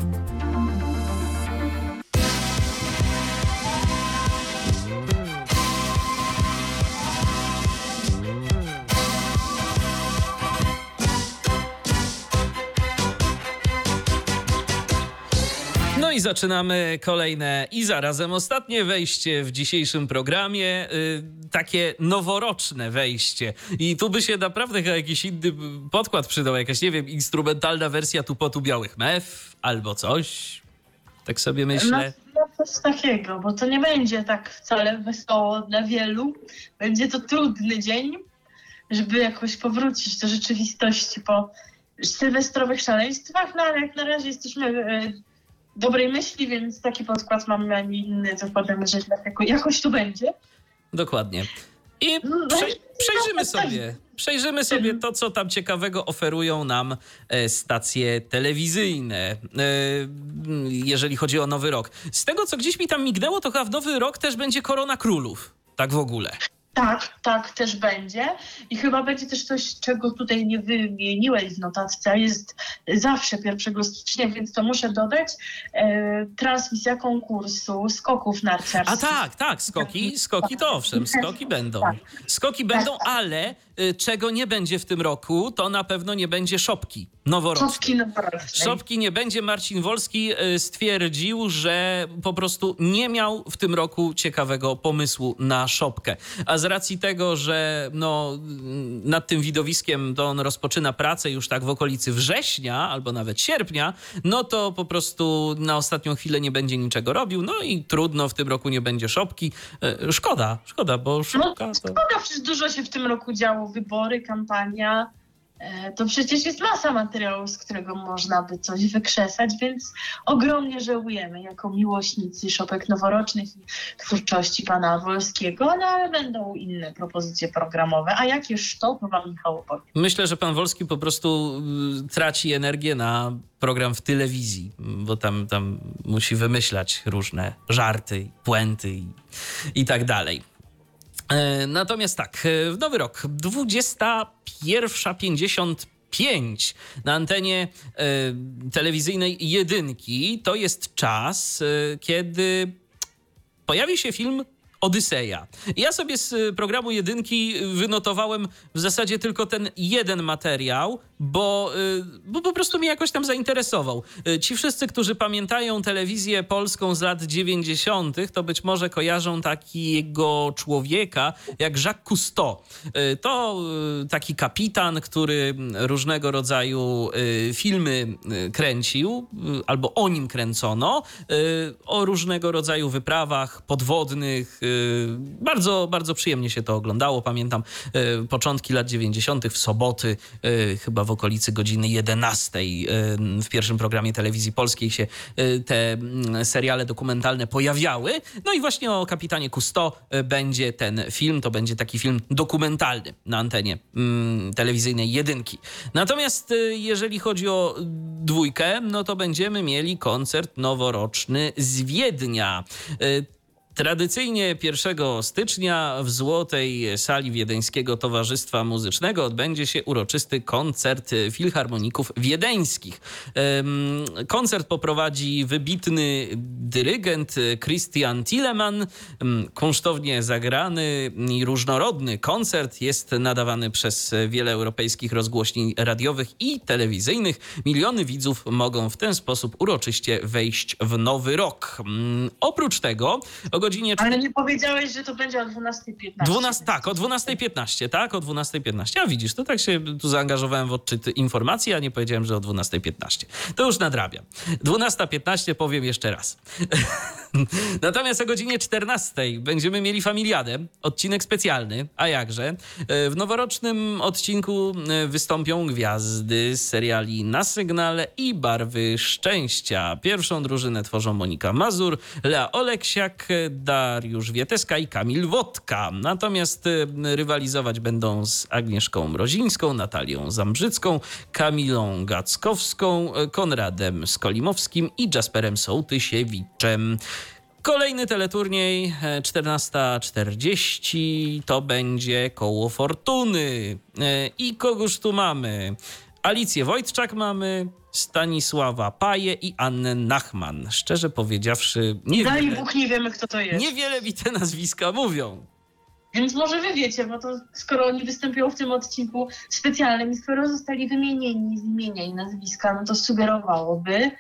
[SPEAKER 1] I zaczynamy kolejne i zarazem ostatnie wejście w dzisiejszym programie. y, takie noworoczne wejście. I tu by się naprawdę jakiś inny podkład przydał, jakaś, nie wiem, instrumentalna wersja tupotu białych mew albo coś. Tak sobie
[SPEAKER 4] No,
[SPEAKER 1] myślę.
[SPEAKER 4] no coś takiego, bo to nie będzie tak wcale wesoło dla wielu. Będzie to trudny dzień, żeby jakoś powrócić do rzeczywistości po sylwestrowych szaleństwach, no ale jak na razie jesteśmy e, dobrej myśli, więc taki podkład mamy, a nie inny. Zakładamy, że jakoś tu będzie.
[SPEAKER 1] Dokładnie. I
[SPEAKER 4] No,
[SPEAKER 1] prze, przejrzymy
[SPEAKER 4] no,
[SPEAKER 1] sobie, przejrzymy sobie to, co tam ciekawego oferują nam e, stacje telewizyjne, e, jeżeli chodzi o Nowy Rok. Z tego, co gdzieś mi tam mignęło, to chyba w Nowy Rok też będzie Korona Królów. Tak w ogóle.
[SPEAKER 4] Tak, tak też będzie. I chyba będzie też coś, czego tutaj nie wymieniłeś w notatce. Jest zawsze 1 stycznia, więc to muszę dodać. E, transmisja konkursu skoków narciarskich.
[SPEAKER 1] A tak, tak, skoki, skoki to owszem, skoki będą.
[SPEAKER 4] Tak.
[SPEAKER 1] Skoki będą, ale y, czego nie będzie w tym roku, to na pewno nie będzie szopki noworocznej.
[SPEAKER 4] Czopki noworocznej.
[SPEAKER 1] Szopki nie będzie. Marcin Wolski y, stwierdził, że po prostu nie miał w tym roku ciekawego pomysłu na szopkę. A z racji tego, że no, mm, nad tym widowiskiem to on rozpoczyna pracę już tak w okolicy września albo nawet sierpnia, no to po prostu na ostatnią chwilę nie będzie niczego robił. No i trudno, w tym roku nie będzie szopki. Y, Szkoda, szkoda, bo
[SPEAKER 4] No,
[SPEAKER 1] szopka to...
[SPEAKER 4] szkoda, przecież dużo się w tym roku działo. Wybory, kampania. E, To przecież jest masa materiału, z którego można by coś wykrzesać, więc ogromnie żałujemy jako miłośnicy szopek noworocznych i twórczości pana Wolskiego, no ale będą inne propozycje programowe. A jakież to, to wam Michał.
[SPEAKER 1] Myślę, że pan Wolski po prostu y, traci energię na program w telewizji, bo tam, tam musi wymyślać różne żarty, puenty i, i tak dalej. E, Natomiast tak, e, w nowy rok, 21.55 na antenie e, telewizyjnej jedynki, to jest czas, kiedy pojawi się film Odyseja. Ja sobie z programu jedynki wynotowałem w zasadzie tylko ten jeden materiał, bo, y, bo po prostu mnie jakoś tam zainteresował. Y, Ci wszyscy, którzy pamiętają telewizję polską z lat 90., to być może kojarzą takiego człowieka jak Jacques Cousteau. Y, To taki kapitan, który różnego rodzaju filmy kręcił, albo o nim kręcono, o różnego rodzaju wyprawach podwodnych. Bardzo, bardzo przyjemnie się to oglądało. Pamiętam początki lat 90. w soboty, chyba w okolicy godziny 11. W pierwszym programie telewizji polskiej się te mm, seriale dokumentalne pojawiały. No i właśnie o kapitanie Cousteau będzie ten film. To będzie taki film dokumentalny na antenie mm, telewizyjnej jedynki. Natomiast jeżeli chodzi o dwójkę, no to będziemy mieli koncert noworoczny z Wiednia. Tradycyjnie 1 stycznia w Złotej Sali Wiedeńskiego Towarzystwa Muzycznego odbędzie się uroczysty koncert filharmoników wiedeńskich. Koncert poprowadzi wybitny dyrygent Christian Tilleman. Kunsztownie zagrany i różnorodny koncert jest nadawany przez wiele europejskich rozgłośni radiowych i telewizyjnych. Miliony widzów mogą w ten sposób uroczyście wejść w nowy rok. Oprócz tego o godzinie...
[SPEAKER 4] Ale nie powiedziałeś, że to będzie o 12.15.
[SPEAKER 1] 12, tak, o 12.15, tak, o 12.15. A widzisz, to tak się tu zaangażowałem w odczyt informacji, a nie powiedziałem, że o 12.15. To już nadrabiam. 12.15 powiem jeszcze raz. Natomiast o godzinie 14 będziemy mieli familiadę, odcinek specjalny, a jakże. W noworocznym odcinku e, wystąpią gwiazdy z seriali Na Sygnale i Barwy Szczęścia. Pierwszą drużynę tworzą Monika Mazur, Lea Oleksiak, Dariusz Wieteska i Kamil Wodka. Natomiast e, rywalizować będą z Agnieszką Mrozińską, Natalią Zambrzycką, Kamilą Gackowską, e, Konradem Skolimowskim i Jasperem Sołtysiewiczem. Kolejny teleturniej 14.40 to będzie koło fortuny. I kogoż tu mamy? Alicję Wojtczak mamy, Stanisława Paje i Annę Nachman. Szczerze powiedziawszy,
[SPEAKER 4] niewiele, Daj Bóg, nie wiemy kto to jest.
[SPEAKER 1] Niewiele mi te nazwiska mówią.
[SPEAKER 4] Więc może wy wiecie, bo to skoro oni występują w tym odcinku specjalnym i skoro zostali wymienieni z imienia i nazwiska, no to sugerowałoby,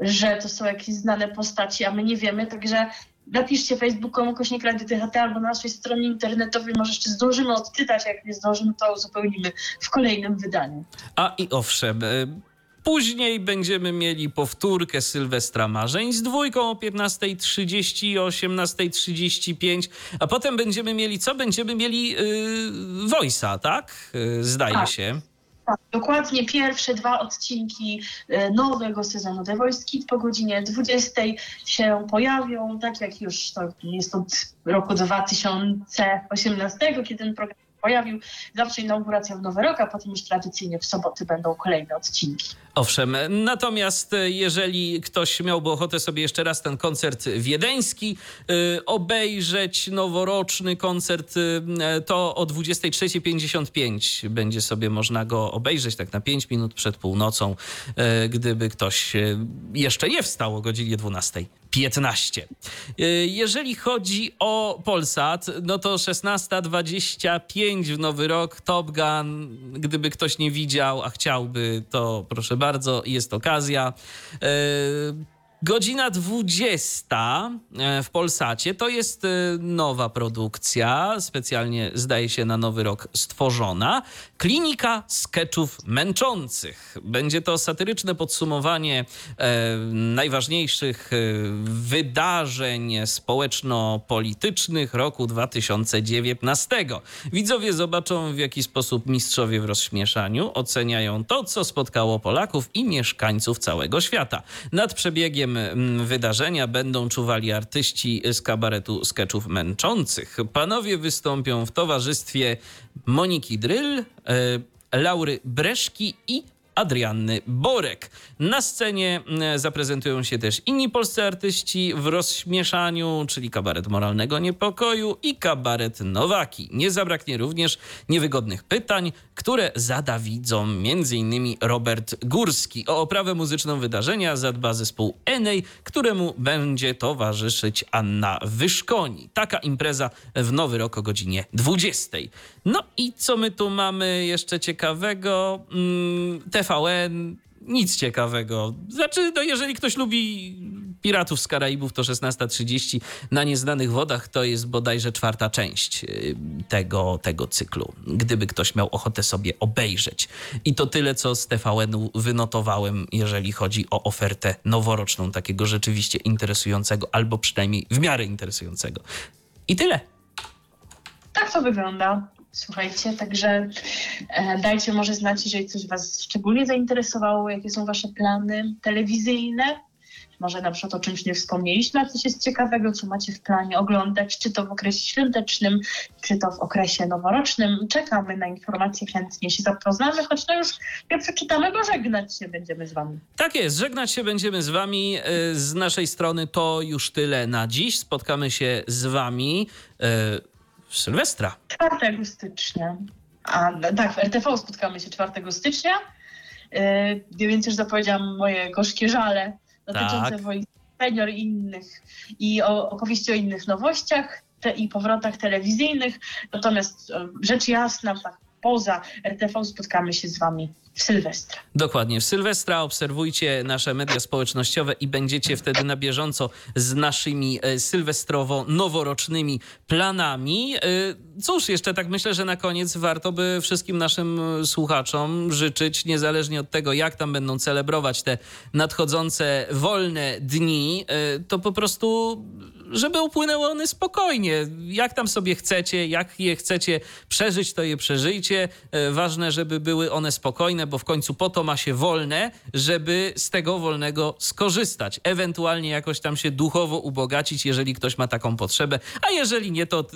[SPEAKER 4] że to są jakieś znane postaci, a my nie wiemy, także napiszcie facebookom kośnik Radio THT albo na naszej stronie internetowej, może jeszcze zdążymy odczytać, jak nie zdążymy, to uzupełnimy w kolejnym wydaniu.
[SPEAKER 1] A i owszem, e, Później będziemy mieli powtórkę Sylwestra Marzeń z dwójką o 15.30 i 18.35, a potem będziemy mieli co? Będziemy mieli yy, Voice'a, tak? Yy, zdaje tak. się.
[SPEAKER 4] Tak, dokładnie pierwsze dwa odcinki e, nowego sezonu The Voice Kids po godzinie 20 się pojawią, tak jak już to jest od roku 2018, kiedy ten program pojawił. Zawsze inauguracja w Nowy Rok, a potem już tradycyjnie w soboty będą kolejne odcinki.
[SPEAKER 1] Owszem, natomiast jeżeli ktoś miałby ochotę sobie jeszcze raz ten koncert wiedeński yy, obejrzeć, noworoczny koncert, yy, to o 23.55 będzie sobie można go obejrzeć, tak na 5 minut przed północą, yy, gdyby ktoś jeszcze nie wstał o godzinie 12. 15. Jeżeli chodzi o Polsat, no to 16.25 w nowy rok, Top Gun. Gdyby ktoś nie widział, a chciałby, to proszę bardzo, jest okazja. Godzina 20 e, w Polsacie to jest e, nowa produkcja, specjalnie zdaje się na nowy rok stworzona. Klinika sketchów męczących. Będzie to satyryczne podsumowanie e, najważniejszych e, wydarzeń społeczno-politycznych roku 2019. Widzowie zobaczą, w jaki sposób mistrzowie w rozśmieszaniu oceniają to, co spotkało Polaków i mieszkańców całego świata. Nad przebiegiem Mm, wydarzenia będą czuwali artyści z kabaretu sketchów męczących. Panowie wystąpią w towarzystwie Moniki Dryl, e, Laury Breszki i Adrianny Borek. Na scenie e, zaprezentują się też inni polscy artyści w rozśmieszaniu, czyli kabaret moralnego niepokoju i kabaret Nowaki. Nie zabraknie również niewygodnych pytań, które zada widzom m.in. Robert Górski. O oprawę muzyczną wydarzenia zadba zespół Enej, któremu będzie towarzyszyć Anna Wyszkoni. Taka impreza w Nowy Rok o godzinie 20. No i co my tu mamy jeszcze ciekawego? Mm, TVN nic ciekawego. Znaczy, no jeżeli ktoś lubi Piratów z Karaibów, to 16.30 na Nieznanych Wodach to jest bodajże czwarta część y, tego, tego cyklu, gdyby ktoś miał ochotę sobie obejrzeć. I to tyle, co z TVN-u wynotowałem, jeżeli chodzi o ofertę noworoczną, takiego rzeczywiście interesującego, albo przynajmniej w miarę interesującego. I tyle.
[SPEAKER 4] Tak to wygląda. Słuchajcie, także e, dajcie może znać, jeżeli coś Was szczególnie zainteresowało, jakie są Wasze plany telewizyjne. Może na przykład o czymś nie wspomnieliśmy, a coś jest ciekawego, co macie w planie oglądać, czy to w okresie świątecznym, czy to w okresie noworocznym. Czekamy na informacje, chętnie się zapoznamy, choć no już nie przeczytamy, bo żegnać się będziemy z Wami.
[SPEAKER 1] Tak jest, żegnać się będziemy z wami. E, Z naszej strony to już tyle na dziś. Spotkamy się z wami e, w Sylwestra.
[SPEAKER 4] 4 stycznia. A tak, w RTV spotkamy się 4 stycznia. Yy, więc już zapowiedziałam moje gorzkie żale dotyczące
[SPEAKER 1] Tak.
[SPEAKER 4] wojsk senior i innych i o, opowieści o innych nowościach te, i powrotach telewizyjnych. Natomiast e, rzecz jasna, tak poza RTV spotkamy się z wami w Sylwestra.
[SPEAKER 1] Dokładnie. W Sylwestra obserwujcie nasze media społecznościowe i będziecie wtedy na bieżąco z naszymi e, sylwestrowo-noworocznymi planami. E, Cóż, jeszcze tak myślę, że na koniec warto by wszystkim naszym e, słuchaczom życzyć, niezależnie od tego, jak tam będą celebrować te nadchodzące wolne dni, to po prostu żeby upłynęły one spokojnie. Jak tam sobie chcecie, jak je chcecie przeżyć, to je przeżyjcie. Ważne, żeby były one spokojne, bo w końcu po to ma się wolne, żeby z tego wolnego skorzystać. Ewentualnie jakoś tam się duchowo ubogacić, jeżeli ktoś ma taką potrzebę. A jeżeli nie, to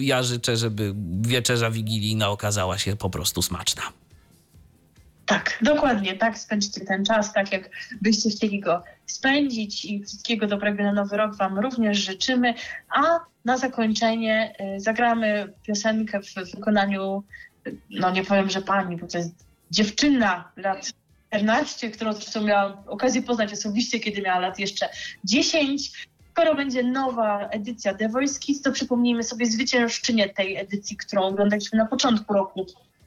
[SPEAKER 1] ja życzę, żeby wieczerza wigilijna okazała się po prostu smaczna.
[SPEAKER 4] Tak, dokładnie, tak spędźcie ten czas, tak jak byście chcieli go spędzić i wszystkiego dobrego na nowy rok Wam również życzymy. A na zakończenie y, zagramy piosenkę w wykonaniu, y, no nie powiem, że pani, bo to jest dziewczyna lat 14, którą zresztą miałam okazję poznać osobiście, kiedy miała lat jeszcze 10. Skoro będzie nowa edycja The Voice Kids, to przypomnijmy sobie zwyciężczynię tej edycji, którą oglądaliśmy na początku roku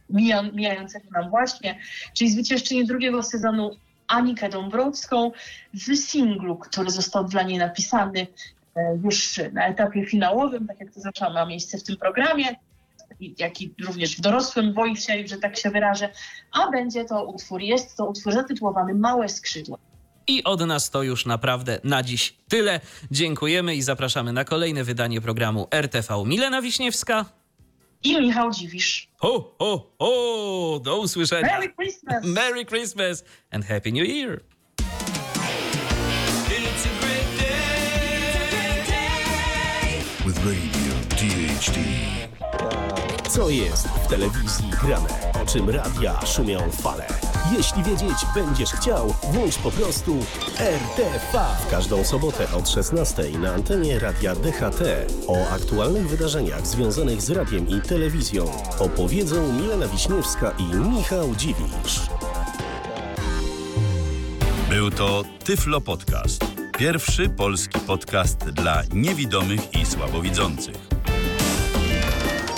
[SPEAKER 4] mija, mijającego nam właśnie, czyli zwyciężczynię drugiego sezonu Anikę Dąbrowską w singlu, który został dla niej napisany e, już na etapie finałowym, tak jak to zawsze ma miejsce w tym programie, jak i również w dorosłym wojsie, że tak się wyrażę, a będzie to utwór, jest to utwór zatytułowany Małe skrzydła.
[SPEAKER 1] I od nas to już naprawdę na dziś tyle. Dziękujemy i zapraszamy na kolejne wydanie programu RTV. Milena Wiśniewska.
[SPEAKER 4] I Michał Dziwisz.
[SPEAKER 1] Ho, ho, ho! Do usłyszenia.
[SPEAKER 4] Merry Christmas!
[SPEAKER 1] Merry Christmas and Happy New Year!
[SPEAKER 6] It's a great day.
[SPEAKER 5] With Radio DHD.
[SPEAKER 3] Co jest w telewizji grane? O czym radia szumią fale? Jeśli wiedzieć będziesz chciał, włącz po prostu RTV. W każdą sobotę od 16 na antenie radia DHT. O aktualnych wydarzeniach związanych z radiem i telewizją opowiedzą Milena Wiśniewska i Michał Dziwisz.
[SPEAKER 2] Był to Tyflo Podcast. Pierwszy polski podcast dla niewidomych i słabowidzących.